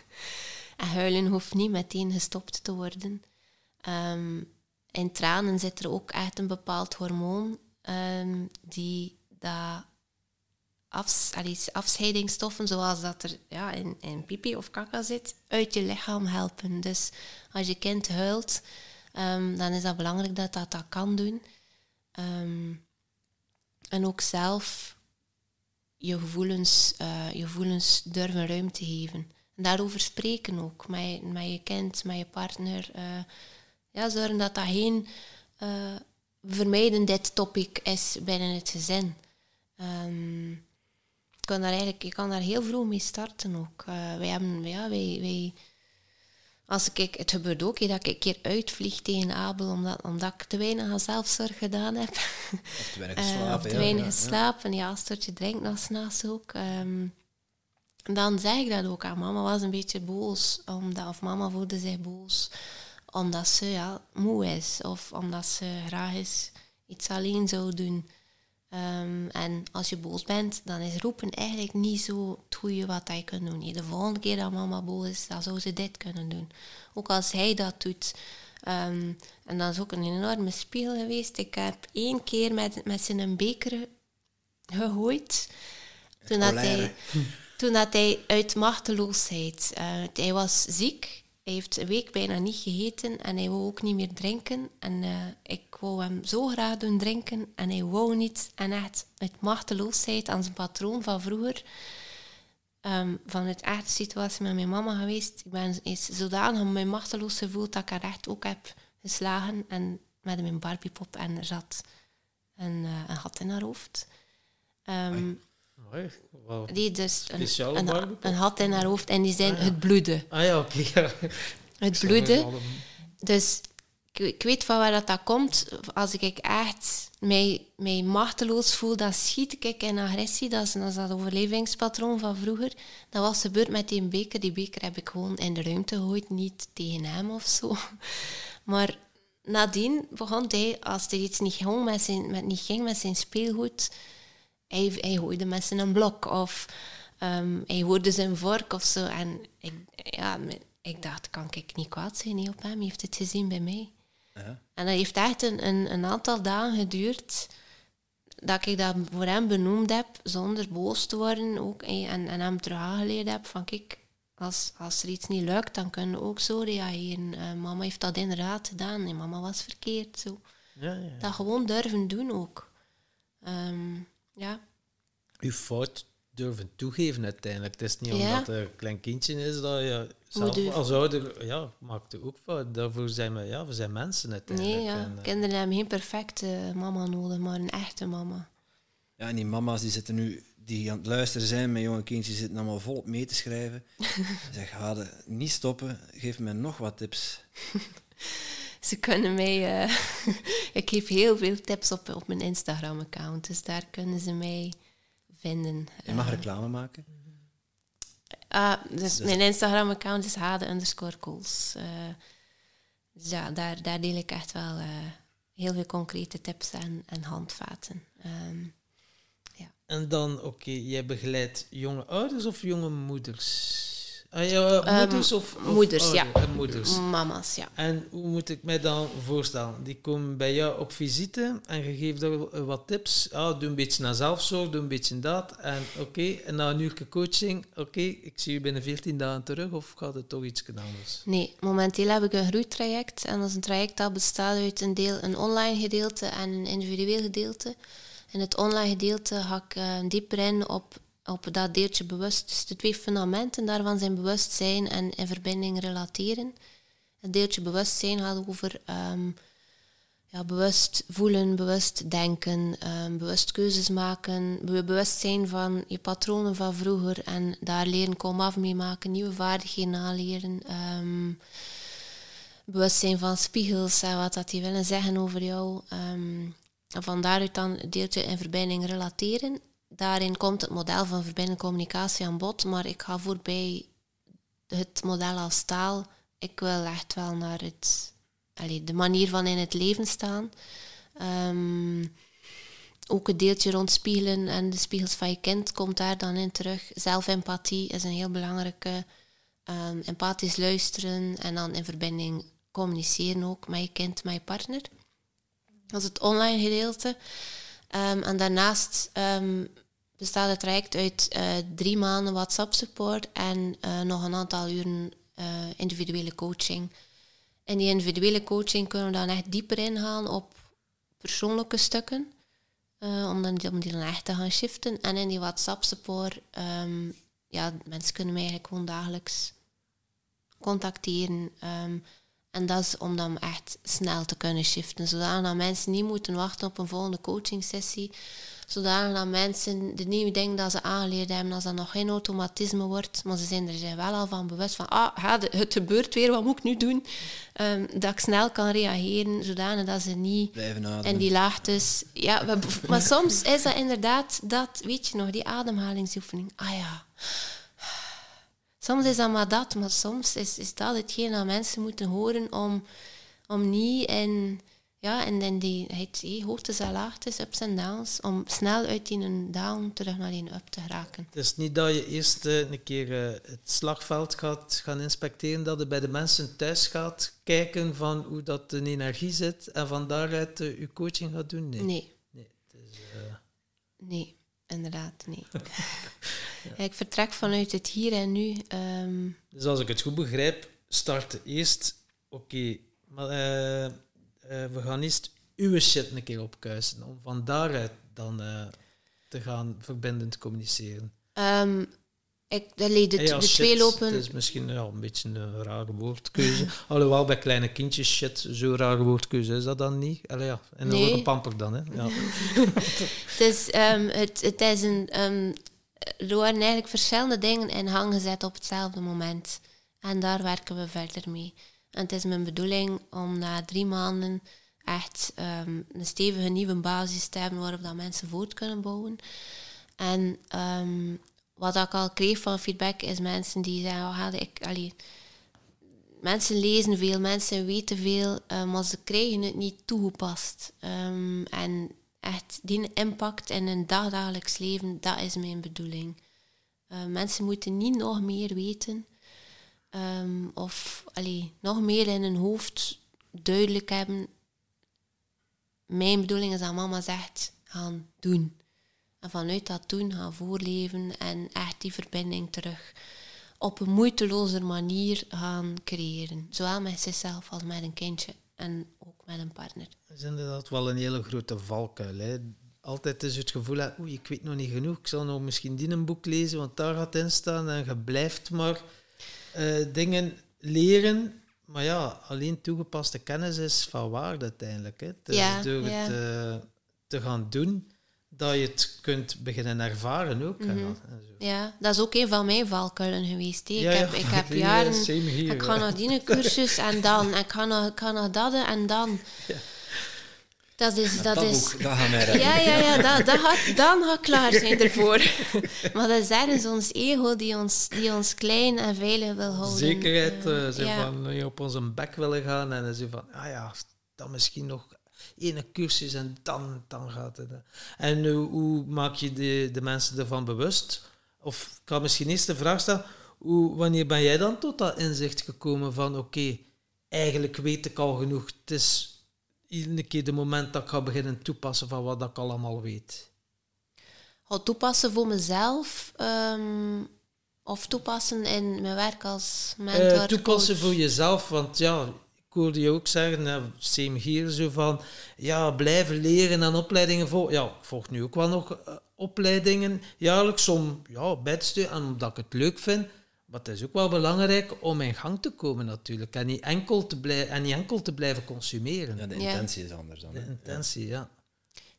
en huilen hoeft niet meteen gestopt te worden. Ehm, in tranen zit er ook echt een bepaald hormoon ehm, die dat afs allee, afscheidingsstoffen, zoals dat er ja, in, in pipi of kaka zit, uit je lichaam helpen. Dus als je kind huilt, ehm, dan is dat belangrijk dat dat dat kan doen. Ehm, en ook zelf je gevoelens, eh, je gevoelens durven ruimte geven. En daarover spreken ook met, met je kind, met je partner. eh, ja, zorgen dat dat geen eh, vermijden dit topic is binnen het gezin. Ehm, je, kan daar eigenlijk, je kan daar heel vroeg mee starten ook. Eh, wij hebben, ja, wij, wij, als ik, het gebeurt ook dat ik een keer uitvlieg tegen Abel omdat, omdat ik te weinig aan zelfzorg gedaan heb. Of te weinig Eh, geslapen? of te ja, weinig ja, ja. geslapen, ja, een stortje drinkt nog s'nachts ook. Ehm, dan zeg ik dat ook aan mama. was een beetje boos, omdat, of mama voelde zich boos, omdat ze ja, moe is. Of omdat ze graag eens iets alleen zou doen. Ehm, en als je boos bent, dan is roepen eigenlijk niet zo het goede wat je kunt doen. De volgende keer dat mama boos is, dan zou ze dit kunnen doen. Ook als hij dat doet. Ehm, en dat is ook een enorme spiegel geweest. Ik heb één keer met, met zijn beker gegooid. Toen dat, hij, toen dat hij uit machteloosheid... eh, hij was ziek. Hij heeft een week bijna niet gegeten en hij wou ook niet meer drinken. En eh, ik wou hem zo graag doen drinken en hij wou niet. En echt uit machteloosheid aan zijn patroon van vroeger ehm, van het echte situatie met mijn mama geweest. Ik ben eens zodanig mij machteloos gevoeld dat ik haar echt ook heb geslagen en met mijn Barbiepop en er zat een, uh, een gat in haar hoofd. Um, Mooi. Wow. Die dus Speciaal een, een, een gat in haar hoofd en die zijn Ah, ja. het bloeden. Ah ja, oké. Het bloeden. Dus ik, ik weet van waar dat, dat komt. Als ik echt mij, mij machteloos voel, dan schiet ik in agressie. Dat is, dat is dat overlevingspatroon van vroeger. Dat was gebeurd met die beker. Die beker heb ik gewoon in de ruimte gegooid, niet tegen hem of zo. Maar nadien begon hij, als er iets niet ging met zijn, met, niet ging met zijn speelgoed, hij, hij gooide met zijn blok of ehm, hij hoorde zijn vork of zo. En ik, ja, ik dacht, kan ik niet kwaad zijn niet op hem? Hij heeft het gezien bij mij. Ja. En dat heeft echt een, een, een aantal dagen geduurd dat ik dat voor hem benoemd heb, zonder boos te worden. Ook, en, en hem terug aangeleerd heb van kijk, als, als er iets niet lukt, dan kunnen we ook zo reageren. Eh, mama heeft dat inderdaad gedaan en mama was verkeerd. Zo. Ja, ja. Dat gewoon durven doen ook. Ehm, ja. Uw fout durven toegeven uiteindelijk. Het is niet Ja. omdat er een klein kindje is dat je zelf als ouder ja, maakt ook fout. Daarvoor zijn we, ja, we zijn mensen uiteindelijk. Nee, ja. En, eh, kinderen hebben geen perfecte mama nodig, maar een echte mama. Ja, en die mama's die zitten nu, die aan het luisteren zijn met jonge kindjes, zitten allemaal volop mee te schrijven. zeg, ga niet stoppen, geef me nog wat tips. Ze kunnen mij... eh, ik geef heel veel tips op, op mijn Instagram-account, dus daar kunnen ze mij vinden. Je mag Eh, reclame maken. Ah, dus mijn Instagram-account is hade underscore calls. Eh, dus ja, daar, daar deel ik echt wel eh, heel veel concrete tips en, en handvaten. Ehm, En dan, oké, jij begeleidt jonge ouders of jonge moeders? Ah, ja, Ehm, moeders of, of moeders, ja. ouder- en moeders. mama's, ja. En hoe moet ik mij dan voorstellen? Die komen bij jou op visite en je geeft er wat tips. Ah, doe een beetje naar zelfzorg, doe een beetje dat. En oké, en na een uur coaching, oké, ik zie je binnen 14 dagen terug of gaat het toch iets anders? Nee, momenteel heb ik een groeitraject. En dat is een traject dat bestaat uit een deel een online gedeelte en een individueel gedeelte. In het online gedeelte ga ik eh, dieper in op, op dat deeltje bewust. Dus de twee fundamenten daarvan zijn bewustzijn en in verbinding relateren. Het deeltje bewustzijn gaat over ehm, ja, bewust voelen, bewust denken, ehm, bewust keuzes maken, be- bewust zijn van je patronen van vroeger en daar leren komen af mee maken, nieuwe vaardigheden aanleren. ehm, bewust zijn van spiegels en wat dat die willen zeggen over jou. en van daaruit dan deeltje in verbinding relateren. Daarin komt het model van verbinding communicatie aan bod, maar ik ga voorbij het model als taal. Ik wil echt wel naar het, allee, de manier van in het leven staan. Ehm, ook het deeltje rond spiegelen en de spiegels van je kind komt daar dan in terug. Zelfempathie is een heel belangrijke. Ehm, empathisch luisteren en dan in verbinding communiceren ook met je kind, met je partner. Dat is het online gedeelte. Ehm, en daarnaast bestaat het traject uit eh, drie maanden WhatsApp support en eh, nog een aantal uren eh, individuele coaching. In die individuele coaching kunnen we dan echt dieper ingaan op persoonlijke stukken, om, dan, om die dan echt te gaan shiften. En in die WhatsApp support, ehm, ja, mensen kunnen mij eigenlijk gewoon dagelijks contacteren. ehm, en dat is om dan echt snel te kunnen shiften, zodat mensen niet moeten wachten op een volgende coaching sessie. Zodanig dat mensen de nieuwe dingen dat ze aangeleerd hebben, als dat nog geen automatisme wordt, maar ze zijn er zich wel al van bewust van, ah, het gebeurt weer, wat moet ik nu doen? Ehm, dat ik snel kan reageren, zodanig dat ze niet en die laagtes. Ja, maar soms is dat inderdaad dat, weet je nog, die ademhalingsoefening. Ah ja. Soms is dat maar dat, maar soms is, is dat hetgeen dat mensen moeten horen om, om niet in, ja, in, in die het, eh, hoogtes en laagtes, ups en downs, om snel uit die een down terug naar die up te geraken. Het is niet dat je eerst eh, een keer eh, het slagveld gaat gaan inspecteren, dat je bij de mensen thuis gaat kijken van hoe dat de energie zit en van daaruit eh, je coaching gaat doen. Nee. Nee, Nee, het is, nee, inderdaad, nee. Ja, ik vertrek vanuit het hier en nu. ehm, Dus als ik het goed begrijp, start eerst, oké, maar eh, we gaan eerst uw shit een keer opkuisen, om van daaruit dan eh, te gaan verbindend communiceren. Ehm, Ik, allee, de, Ja, de shit, twee lopen... Het is misschien ja, een beetje een rare woordkeuze. Alhoewel, bij kleine kindjes, shit, zo'n rare woordkeuze is dat dan niet? Allee, ja, en dan Nee. een pamper dan, hè. Ja. Het is, ehm, het, het is een... ehm, er worden eigenlijk verschillende dingen in gang gezet op hetzelfde moment. En daar werken we verder mee. En het is mijn bedoeling om na drie maanden echt ehm, een stevige nieuwe basis te hebben waarop dat mensen voort kunnen bouwen. En ehm, wat ik al kreeg van feedback is mensen die zeggen, oh, Helde, ik, allee, mensen lezen veel, mensen weten veel, eh, maar ze krijgen het niet toegepast. Ehm, en echt die impact in een dagdagelijks leven, dat is mijn bedoeling. Mensen moeten niet nog meer weten ehm, of allee, nog meer in hun hoofd duidelijk hebben. Mijn bedoeling is dat mama zegt, gaan doen. En vanuit dat doen gaan voorleven en echt die verbinding terug op een moeiteloze manier gaan creëren. Zowel met zichzelf als met een kindje en ook met een partner. Dat is inderdaad wel een hele grote valkuil. Hè. Altijd is het gevoel, oei, ik weet nog niet genoeg, ik zal nog misschien die een boek lezen, want daar gaat in staan. En je blijft maar eh, dingen leren. Maar ja, alleen toegepaste kennis is van waarde uiteindelijk. Hè. Ja, door ja. het te gaan doen, dat je het kunt beginnen ervaren ook. Mhm. en dat- en zo. Ja, dat is ook een van mijn valkuilen geweest. ik, ja. heb, ik heb Ja, jaren... ik ga naar die cursus en dan. En ik ga nog, ik ga nog dat en dan. Dat is... Dat dat is boek, dat gaan wij redden. ja, ja, ja, dat, dat gaat, dan gaat klaar zijn ervoor. maar dat is ergens ons ego die ons, die ons klein en veilig wil houden. Zekerheid, Eh, eh, zo ja. van eh, op onze bek willen gaan en dan zo van, ah ja, dan misschien nog ene cursus en dan, dan gaat het. hè. En eh, hoe maak je de, de mensen ervan bewust? Of ik kan misschien eerst de vraag stellen, hoe, wanneer ben jij dan tot dat inzicht gekomen van, oké, eigenlijk weet ik al genoeg, het is iedere keer de moment dat ik ga beginnen toepassen van wat ik allemaal weet. Ga toepassen voor mezelf ehm, of toepassen in mijn werk als mentor. Eh, toepassen coach. voor jezelf, want ja, ik hoorde je ook zeggen, same hier, zo van, ja, blijven leren en opleidingen volgen. Ja, ik volg nu ook wel nog eh, opleidingen jaarlijks om ja, bij te steunen en omdat ik het leuk vind. Maar het is ook wel belangrijk om in gang te komen natuurlijk en niet enkel te, blij en niet enkel te blijven consumeren. Ja, de Ja. intentie is anders dan. De hè. intentie, ja.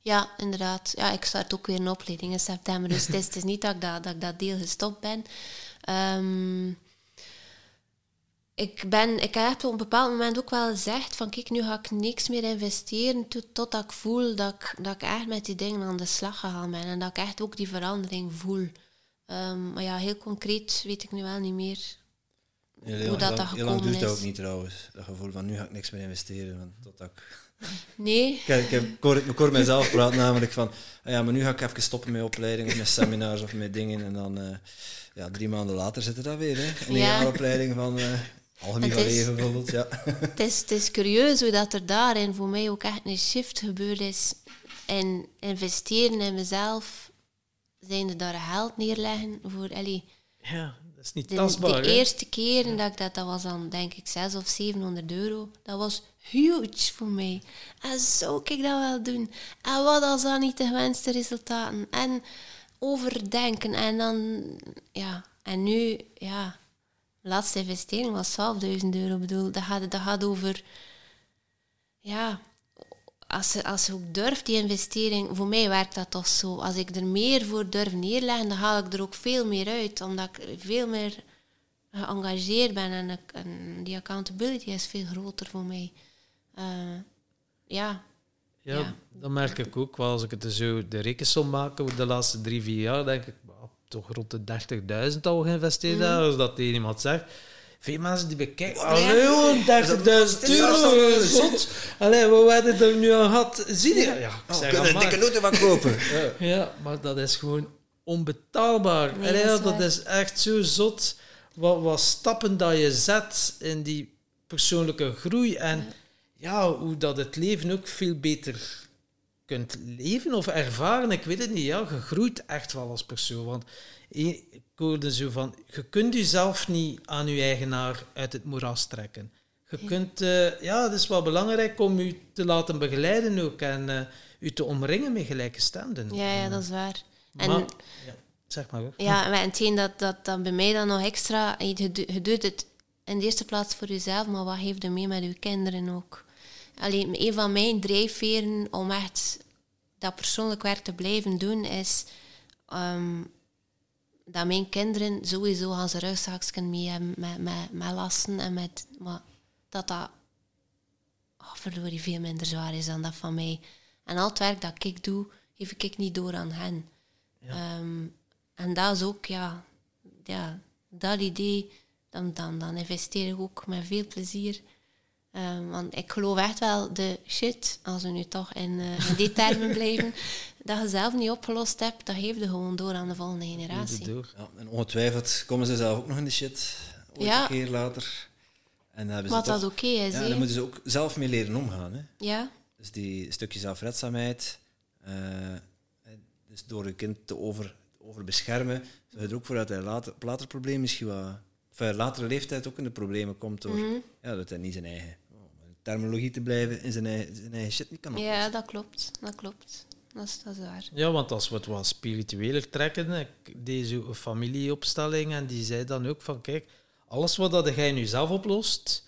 Ja, inderdaad. Ja, ik start ook weer een opleiding in september. Dus het is, het is niet dat ik dat, dat ik dat deel gestopt ben. Ehm, ik, ben, ik heb op een bepaald moment ook wel gezegd van kijk, nu ga ik niks meer investeren tot, totdat ik voel dat ik, dat ik echt met die dingen aan de slag gegaan ben. En dat ik echt ook die verandering voel. Ehm, maar ja, heel concreet weet ik nu wel niet meer. Hoe dat lang- dat heel lang gekomen duurt dat ook niet trouwens. Dat gevoel van nu ga ik niks meer investeren. Want tot ik, Nee, ik, ik, heb- ik, hoor, ik hoor mezelf praten namelijk van ah ja, maar nu ga ik even stoppen met opleidingen, met seminars of met dingen. En dan eh, ja, drie maanden later zit er dat weer. Hè? Een Ja. jaaropleiding van uh, algemeen leven bijvoorbeeld. Ja. het is, het is curieus hoe dat er daarin voor mij ook echt een shift gebeurd is. En investeren in mezelf, zijnde daar geld neerleggen voor... Allee, Ja, dat is niet de, tastbaar. de eerste keer dat ik dat, dat was dan denk ik 6 of 700 euro. Dat was huge voor mij. En zou ik dat wel doen? En wat als dan niet de gewenste resultaten? En overdenken. En dan, ja. En nu, ja. De laatste investering was 12.000 euro. Ik bedoel, dat gaat, dat gaat over, ja. Als je, als je ook durft, die investering, voor mij werkt dat toch zo. Als ik er meer voor durf neerleggen, dan haal ik er ook veel meer uit. Omdat ik veel meer geëngageerd ben en, ik- en die accountability is veel groter voor mij. Eh, ja, Ja, Ja. dat merk ik ook wel. Als ik het zo de rekensom maak over de laatste drie, vier jaar, denk ik, "Wauw, toch rond de 30.000 al geïnvesteerd hebben. Als dat tegen iemand zegt. Veel mensen die bekijken, allee joh, 30.000 Dat is euro, nog- zot. Allee, we hebben er nu aan gehad. Zie je? Ja, ik Oh, kunnen een dikke auto van kopen. Ja. Ja, maar dat is gewoon onbetaalbaar. Nee, Allee, dat is dat waar. is echt zo zot. Wat, wat stappen dat je zet in die persoonlijke groei. En ja, hoe dat het leven ook veel beter kunt leven of ervaren. Ik weet het niet. Ja, je groeit echt wel als persoon. Want eh, ik hoorde zo van, je kunt jezelf niet aan je eigenaar uit het moeras trekken. Je kunt, eh, ja, het is wel belangrijk om je te laten begeleiden ook en eh, u te omringen met gelijke stemden. ja, ja, dat is waar. En Maar- ja. Zeg maar hoor. Ja, en hetgeen dat, dat, dat bij mij dan nog extra... Je, doet het in de eerste plaats voor jezelf, maar wat heeft er mee met je kinderen ook? Alleen, een van mijn drijfveren om echt dat persoonlijk werk te blijven doen, is ehm, dat mijn kinderen sowieso gaan ze rugzakjes mee hebben met, met, met lasten en met... Maar dat dat oh, verdorie veel minder zwaar is dan dat van mij. En al het werk dat ik doe, geef ik niet door aan hen. Ehm, en dat is ook, ja, ja dat idee, dan, dan, dan investeer ik ook met veel plezier. Ehm, want ik geloof echt wel de shit, als we nu toch in, eh, in die termen blijven, dat je zelf niet opgelost hebt, dat geef je gewoon door aan de volgende generatie. Door. Ja, en ongetwijfeld komen ze zelf ook nog in de shit. Ooit Ja. een keer later. En dan hebben ze Wat toch- dat oké is, Ja, daar moeten ze ook zelf mee leren omgaan. Hè. Ja, Dus die stukje zelfredzaamheid. eh, dus door je kind te over, overbeschermen, zorg je er ook voor dat hij later, op later probleem misschien wat... Latere leeftijd ook in de problemen komt door Mhm. ja, dat hij niet zijn eigen terminologie te blijven in zijn eigen, zijn eigen shit niet kan oplossen. ja, dat klopt. Dat klopt. Dat is, dat is waar. Ja, want als we het wat spiritueler trekken, ik deed zo een familieopstelling en die zei dan ook van, kijk, alles wat dat jij nu zelf oplost,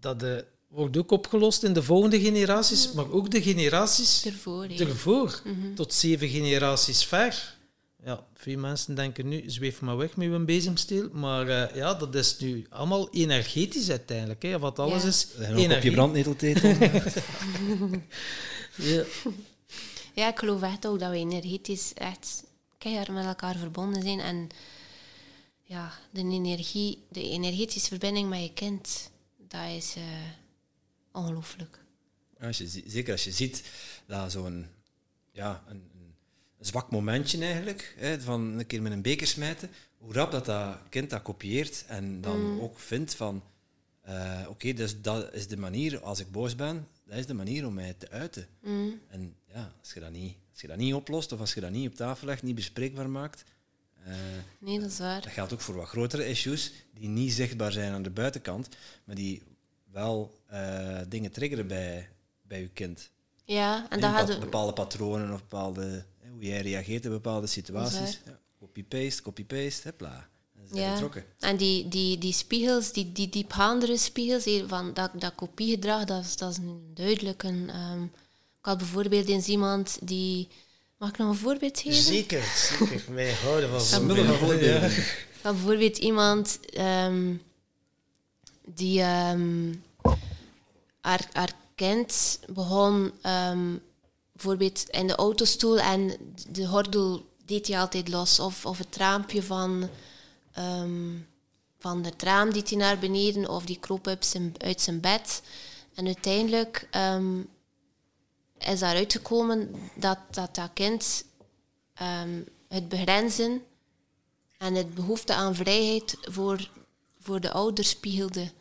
dat eh, wordt ook opgelost in de volgende generaties, maar ook de generaties Ervoor, ervoor, Mhm. tot zeven generaties ver. Ja, veel mensen denken nu, zweef maar weg met een bezemsteel, maar eh, ja, dat is nu allemaal energetisch uiteindelijk, hè, want alles Ja. is op je brandneteltetel. Ja. Ja, ik geloof echt ook dat we energetisch echt keihard met elkaar verbonden zijn. En ja, de, energie, de energetische verbinding met je kind, dat is eh, ongelooflijk. Als je, zeker als je ziet dat zo'n ja, een zwak momentje eigenlijk, hè, van een keer met een beker smijten, hoe rap dat, dat kind dat kopieert en dan ook vindt van, eh, oké, dus dat is de manier, als ik boos ben, dat is de manier om mij te uiten. Mm. En ja, als je, dat niet, als je dat niet oplost of als je dat niet op tafel legt, niet bespreekbaar maakt, eh, Nee, dat is waar. dat geldt ook voor wat grotere issues die niet zichtbaar zijn aan de buitenkant, maar die wel eh, dingen triggeren bij, bij je kind. Ja, en En dat gaat... bepaalde patronen of bepaalde, hoe jij reageert in bepaalde situaties. Ja, copy-paste, copy-paste, we Ja. En die, die, die spiegels, die, die diepgaandere spiegels, hier van dat, dat kopiegedrag, dat is, dat is een duidelijk een... ehm, ik had bijvoorbeeld eens iemand die... Mag ik nog een voorbeeld geven? Zeker, zeker. Wij houden van voorbeelden. voorbeelden. Ik had bijvoorbeeld iemand ehm, die ehm, haar, haar kind begon ehm, bijvoorbeeld in de autostoel en de gordel deed hij altijd los. Of, of het raampje van, ehm, van het raam deed hij naar beneden of die kroop uit zijn, uit zijn bed. En uiteindelijk ehm, is daaruit gekomen dat dat, dat kind ehm, het begrenzen en het behoefte aan vrijheid voor, voor de ouder spiegelde.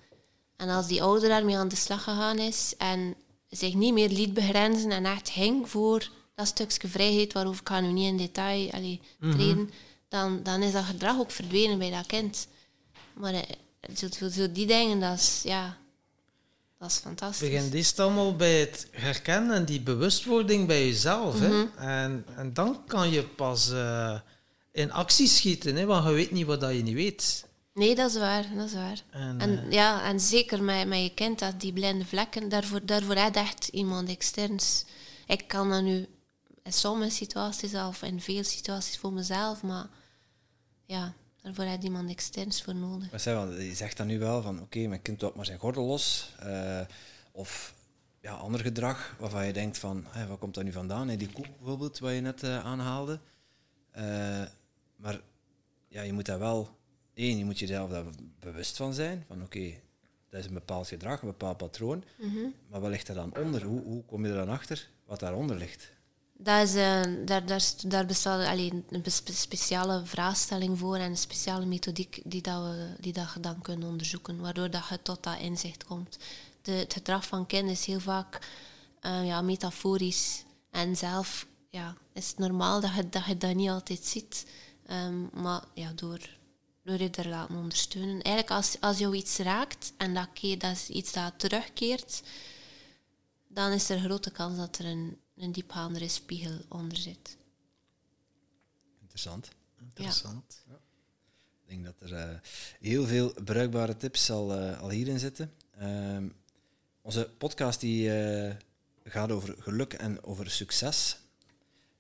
En als die ouder daarmee aan de slag gegaan is en zich niet meer liet begrenzen en echt ging voor dat stukje vrijheid, waarover ik ga nu niet in detail allee, treden, dan, dan is dat gedrag ook verdwenen bij dat kind. Maar eh, zo, zo, zo die dingen, dat is, ja, dat is fantastisch. begint eerst allemaal bij het herkennen en die bewustwording bij jezelf. Mhm. hè? En, en dan kan je pas eh, in actie schieten, hè? want je weet niet wat dat je niet weet. Nee, dat is waar, dat is waar. En, En, eh, ja, en zeker met, met je kind, dat die blinde vlekken, daarvoor, daarvoor je echt iemand externs. Ik kan dat nu in sommige situaties of in veel situaties voor mezelf, maar ja, daarvoor heb je iemand externs voor nodig. Maar zeg, je zegt dan nu wel van oké, mijn kind doet maar zijn gordel los. eh, of ja, ander gedrag waarvan je denkt van hé, waar komt dat nu vandaan? Die koek bijvoorbeeld, wat je net eh, aanhaalde. Eh, maar ja, je moet daar wel, één, je moet jezelf daar bewust van zijn. Van oké, dat is een bepaald gedrag, een bepaald patroon. Maar wat ligt er dan onder? Hoe, hoe kom je er dan achter wat daaronder ligt? Dat is, eh, daar, daar, daar bestaat alleen een speciale vraagstelling voor en een speciale methodiek die, dat we, die dat je dan kunt onderzoeken, waardoor dat je tot dat inzicht komt. De, het gedrag van kinderen is heel vaak eh, ja, metaforisch en zelf ja, is het normaal dat je dat, je dat niet altijd ziet. Ehm, maar ja, door, door je er laten ondersteunen. Eigenlijk als, als jou iets raakt en dat, dat is iets dat terugkeert, dan is er een grote kans dat er een, een diepgaandere spiegel onder zit. Interessant. Interessant. Ik denk dat er eh, heel veel bruikbare tips al, eh, al hierin zitten. Ehm, onze podcast die, eh, gaat over geluk en over succes.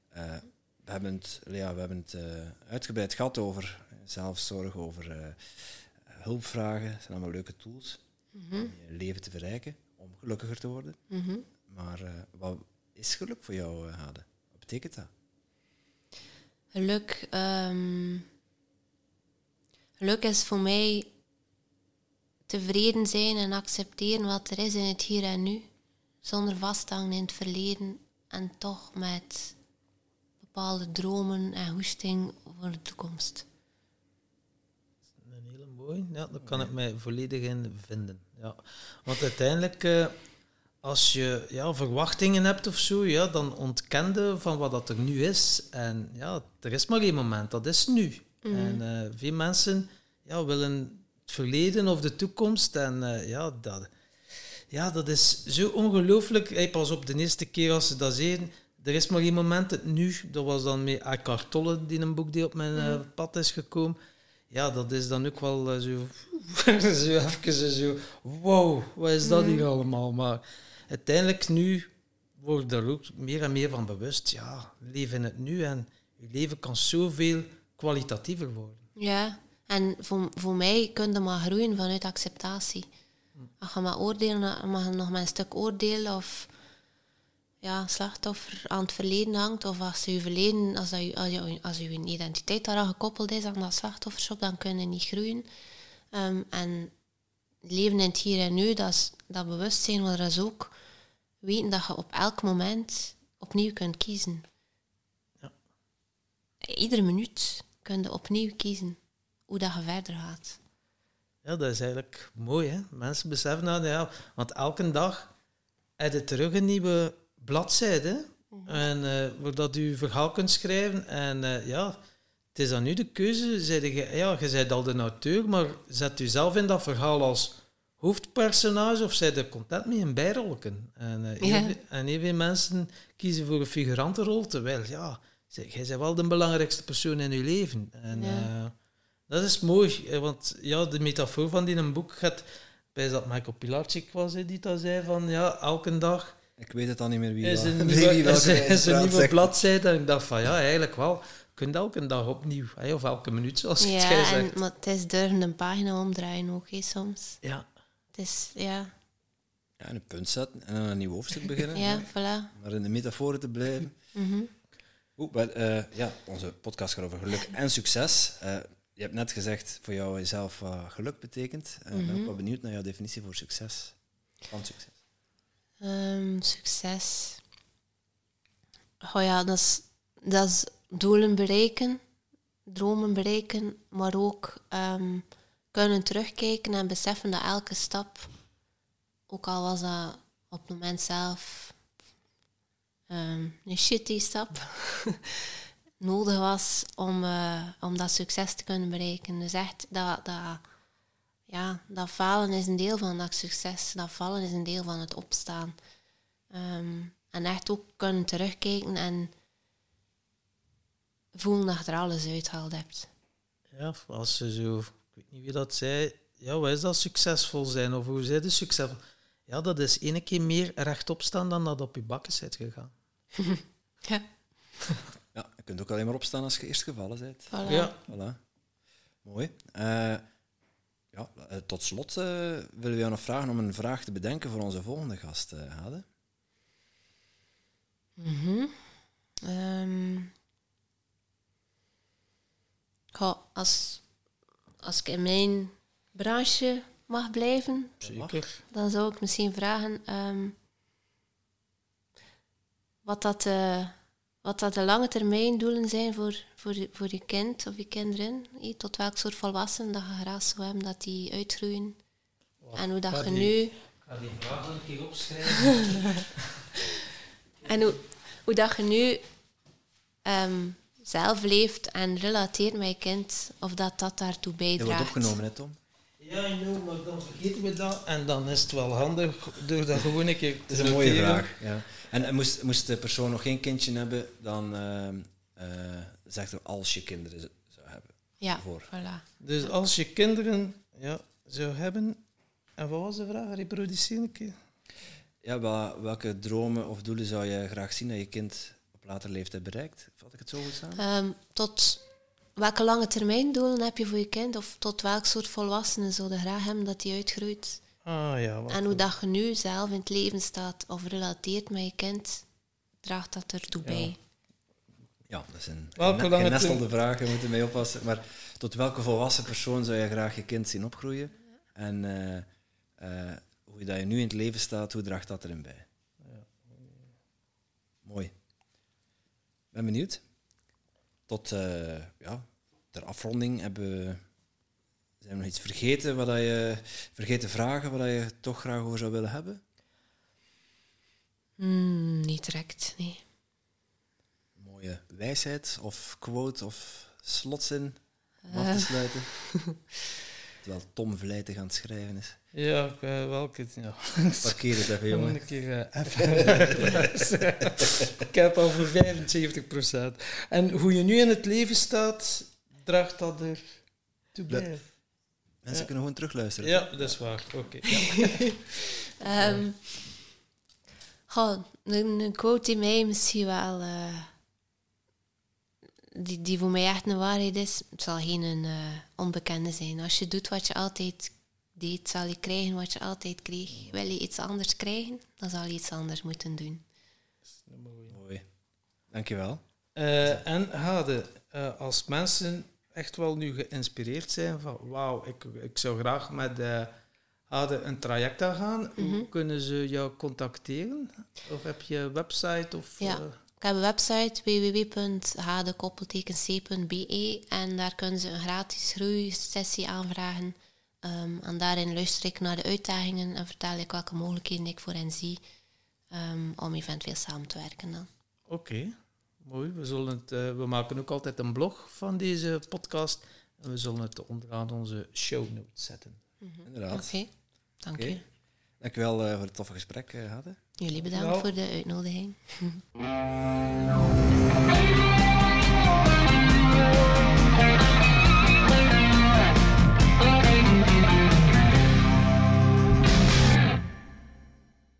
Eh, we hebben het, ja, we hebben het uitgebreid gehad over zelfzorg, over eh, hulpvragen. Dat zijn allemaal leuke tools Mhm, om je leven te verrijken, om gelukkiger te worden. mhm. Maar eh, wat is geluk voor jou, eh, Hade? Wat betekent dat? Geluk, ehm, geluk is voor mij tevreden zijn en accepteren wat er is in het hier en nu, zonder vasthangen in het verleden en toch met bepaalde dromen en hoesting voor de toekomst. Ja, daar kan ik mij volledig in vinden. Ja. Want uiteindelijk, eh, als je ja, verwachtingen hebt of zo, ja, dan ontkende van wat dat er nu is. En ja, er is maar één moment, dat is nu. En eh, veel mensen ja, willen het verleden of de toekomst. En eh, ja, dat, ja, dat is zo ongelooflijk. Hey, pas op, de eerste keer als ze dat zeiden, er is maar één moment, het nu. Dat was dan met Eckhart Tolle, die een boek die op mijn eh, pad is gekomen. Ja, dat is dan ook wel eh, zo, zo even zo, wow, wat is dat hier allemaal? Maar uiteindelijk nu word ik er ook meer en meer van bewust. Ja, leef in het nu en je leven kan zoveel kwalitatiever worden. Ja, en voor, voor mij kun je maar groeien vanuit acceptatie. Als je maar oordelen, mag je nog maar een stuk oordelen of ja, slachtoffer aan het verleden hangt, of als je verleden, als, dat je, als, je, als je identiteit daaraan gekoppeld is aan dat slachtofferschap, dan kun je niet groeien. Ehm, en leven in het hier en nu, dat, is, dat bewustzijn, maar dat is ook weten dat je op elk moment opnieuw kunt kiezen. Ja. Iedere minuut kun je opnieuw kiezen hoe dat je verder gaat. Ja, dat is eigenlijk mooi, hè? Mensen beseffen dat, ja. Want elke dag heb je terug een nieuwe bladzijde. En eh waar dat je verhaal kunt schrijven. En eh, ja, het is dan nu de keuze. Je, ja, je bent al de auteur, maar zet u zelf in dat verhaal als hoofdpersonage of zij er content mee in bijrolken. En, Ja. heel veel- en heel veel mensen kiezen voor een figurantenrol, terwijl ja, jij bent wel de belangrijkste persoon in je leven. En, Ja. dat is mooi, want ja, de metafoor van die een boek gaat bij dat Michael Pilarczyk was, die dat zei van ja, elke dag Ik weet het dan niet meer wie is een nieuwe, welke is, is een nieuwe bladzijde. En ik dacht van ja, eigenlijk wel. Je kunt elke dag opnieuw, hè, of elke minuut, zoals jij Ja, en, zegt. maar het is durven een pagina omdraaien ook hè, soms. Ja, Het is, ja, Ja, en een punt zetten en dan een nieuw hoofdstuk beginnen. ja, voilà. Maar in de metaforen te blijven. Mhm. Goed, maar, eh, ja, onze podcast gaat over geluk en succes. Eh, je hebt net gezegd voor jou jezelf wat geluk betekent. Eh, Ik ben ook wel benieuwd naar jouw definitie voor succes. Van succes. Ehm, succes. Oh ja, dat is, dat is doelen bereiken, dromen bereiken, maar ook ehm, kunnen terugkijken en beseffen dat elke stap, ook al was dat op het moment zelf ehm, een shitty stap, nodig was om, eh, om dat succes te kunnen bereiken. Dus echt dat, dat, ja, dat falen is een deel van dat succes. Dat vallen is een deel van het opstaan. Ehm, en echt ook kunnen terugkijken en voelen dat je er alles uitgehaald hebt. ja, als je zo, ik weet niet wie dat zei, ja, wat is dat succesvol zijn? Of hoe zei de succesvol? Ja, dat is ene keer meer rechtop staan dan dat op je bakken zit gegaan. Ja, Ja, je kunt ook alleen maar opstaan als je eerst gevallen bent. voilà. Ja, Voilà. Mooi. Eh, ja, eh, tot slot eh, willen we jou nog vragen om een vraag te bedenken voor onze volgende gast, eh Hade. Mhm. Ehm. Goh, als, als ik in mijn branche mag blijven, zeker. dan zou ik misschien vragen ehm, wat, dat, eh, wat dat de lange termijn doelen zijn voor, voor, je- voor je kind of je kinderen. Eh, Tot welk soort volwassenen dat je graag zou hebben dat die uitgroeien. En hoe dat je die- nu... Ik ga die vraag een keer opschrijven. En hoe, hoe dat je nu ehm, zelf leeft en relateert met je kind, of dat dat daartoe Je wordt bijdraagt. opgenomen, hè, Tom? Ja, know, maar dan vergeten we dat. En dan is het wel handig door dat gewoon een keer Het is een mooie vraag. Ja. En eh, moest, moest de persoon nog geen kindje hebben, dan ehm, eh, zegt er als je kinderen zou Ja, voor. voilà. Dus als je kinderen ja, zou hebben... En wat was de vraag? Reproduceer een keer. Ja, wel- welke dromen of doelen zou je graag zien dat je kind op latere leeftijd bereikt? Vat ik het zo goed samen? Ehm, tot welke lange termijn doelen heb je voor je kind? Of tot welk soort volwassenen zou je graag hebben dat die uitgroeit? Ah ja, wat En hoe dat je nu zelf in het leven staat of relateert met je kind, draagt dat ertoe Ja. bij. Ja, dat is een Welke een lange genestelde vraag, je moet ermee oppassen. Maar tot welke volwassen persoon zou je graag je kind zien opgroeien? En eh, eh, hoe dat je nu in het leven staat, hoe draagt dat erin bij? Mooi. Ben benieuwd. Tot eh, ja, ter afronding hebben we, zijn we nog iets vergeten, wat dat je vergeten vragen, wat dat je toch graag over zou willen hebben? Hmm, niet direct, nee. Mooie wijsheid of quote of slotzin om af Eh. te sluiten. Terwijl Tom vlijtig aan het schrijven is. Ja, ik, eh, welke... Ja. Parkeer het even, jongen. een keer eh, even. Ik heb al voor 75% En hoe je nu in het leven staat, draagt dat er toe Ja. bij. Mensen Ja. kunnen gewoon terugluisteren. Ja, dat is waar. Oké. Ehm goh, een, een quote die mij misschien wel... eh, die, die voor mij echt een waarheid is, het zal geen een, eh, onbekende zijn. Als je doet wat je altijd deed, zal je krijgen wat je altijd kreeg. Wil je iets anders krijgen, dan zal je iets anders moeten doen. Mooi. Dankjewel. Eh, en Hade, eh, als mensen echt wel nu geïnspireerd zijn van wauw, ik, ik zou graag met Hade een traject aangaan, hoe Mhm. kunnen ze jou contacteren? Of heb je een website? Of, Ja. eh, Ik heb een website www.hadekoppeltekenc.be en daar kunnen ze een gratis groeisessie aanvragen. Ehm, en daarin luister ik naar de uitdagingen en vertel ik welke mogelijkheden ik voor hen zie ehm, om eventueel samen te werken dan. Oké, mooi. We, zullen het, eh, we maken ook altijd een blog van deze podcast. En we zullen het onderaan onze show notes zetten. Inderdaad. Oké, dank Oké. u. Dankjewel eh, voor het toffe gesprek, eh Hadden. Jullie bedankt Ja. voor de uitnodiging.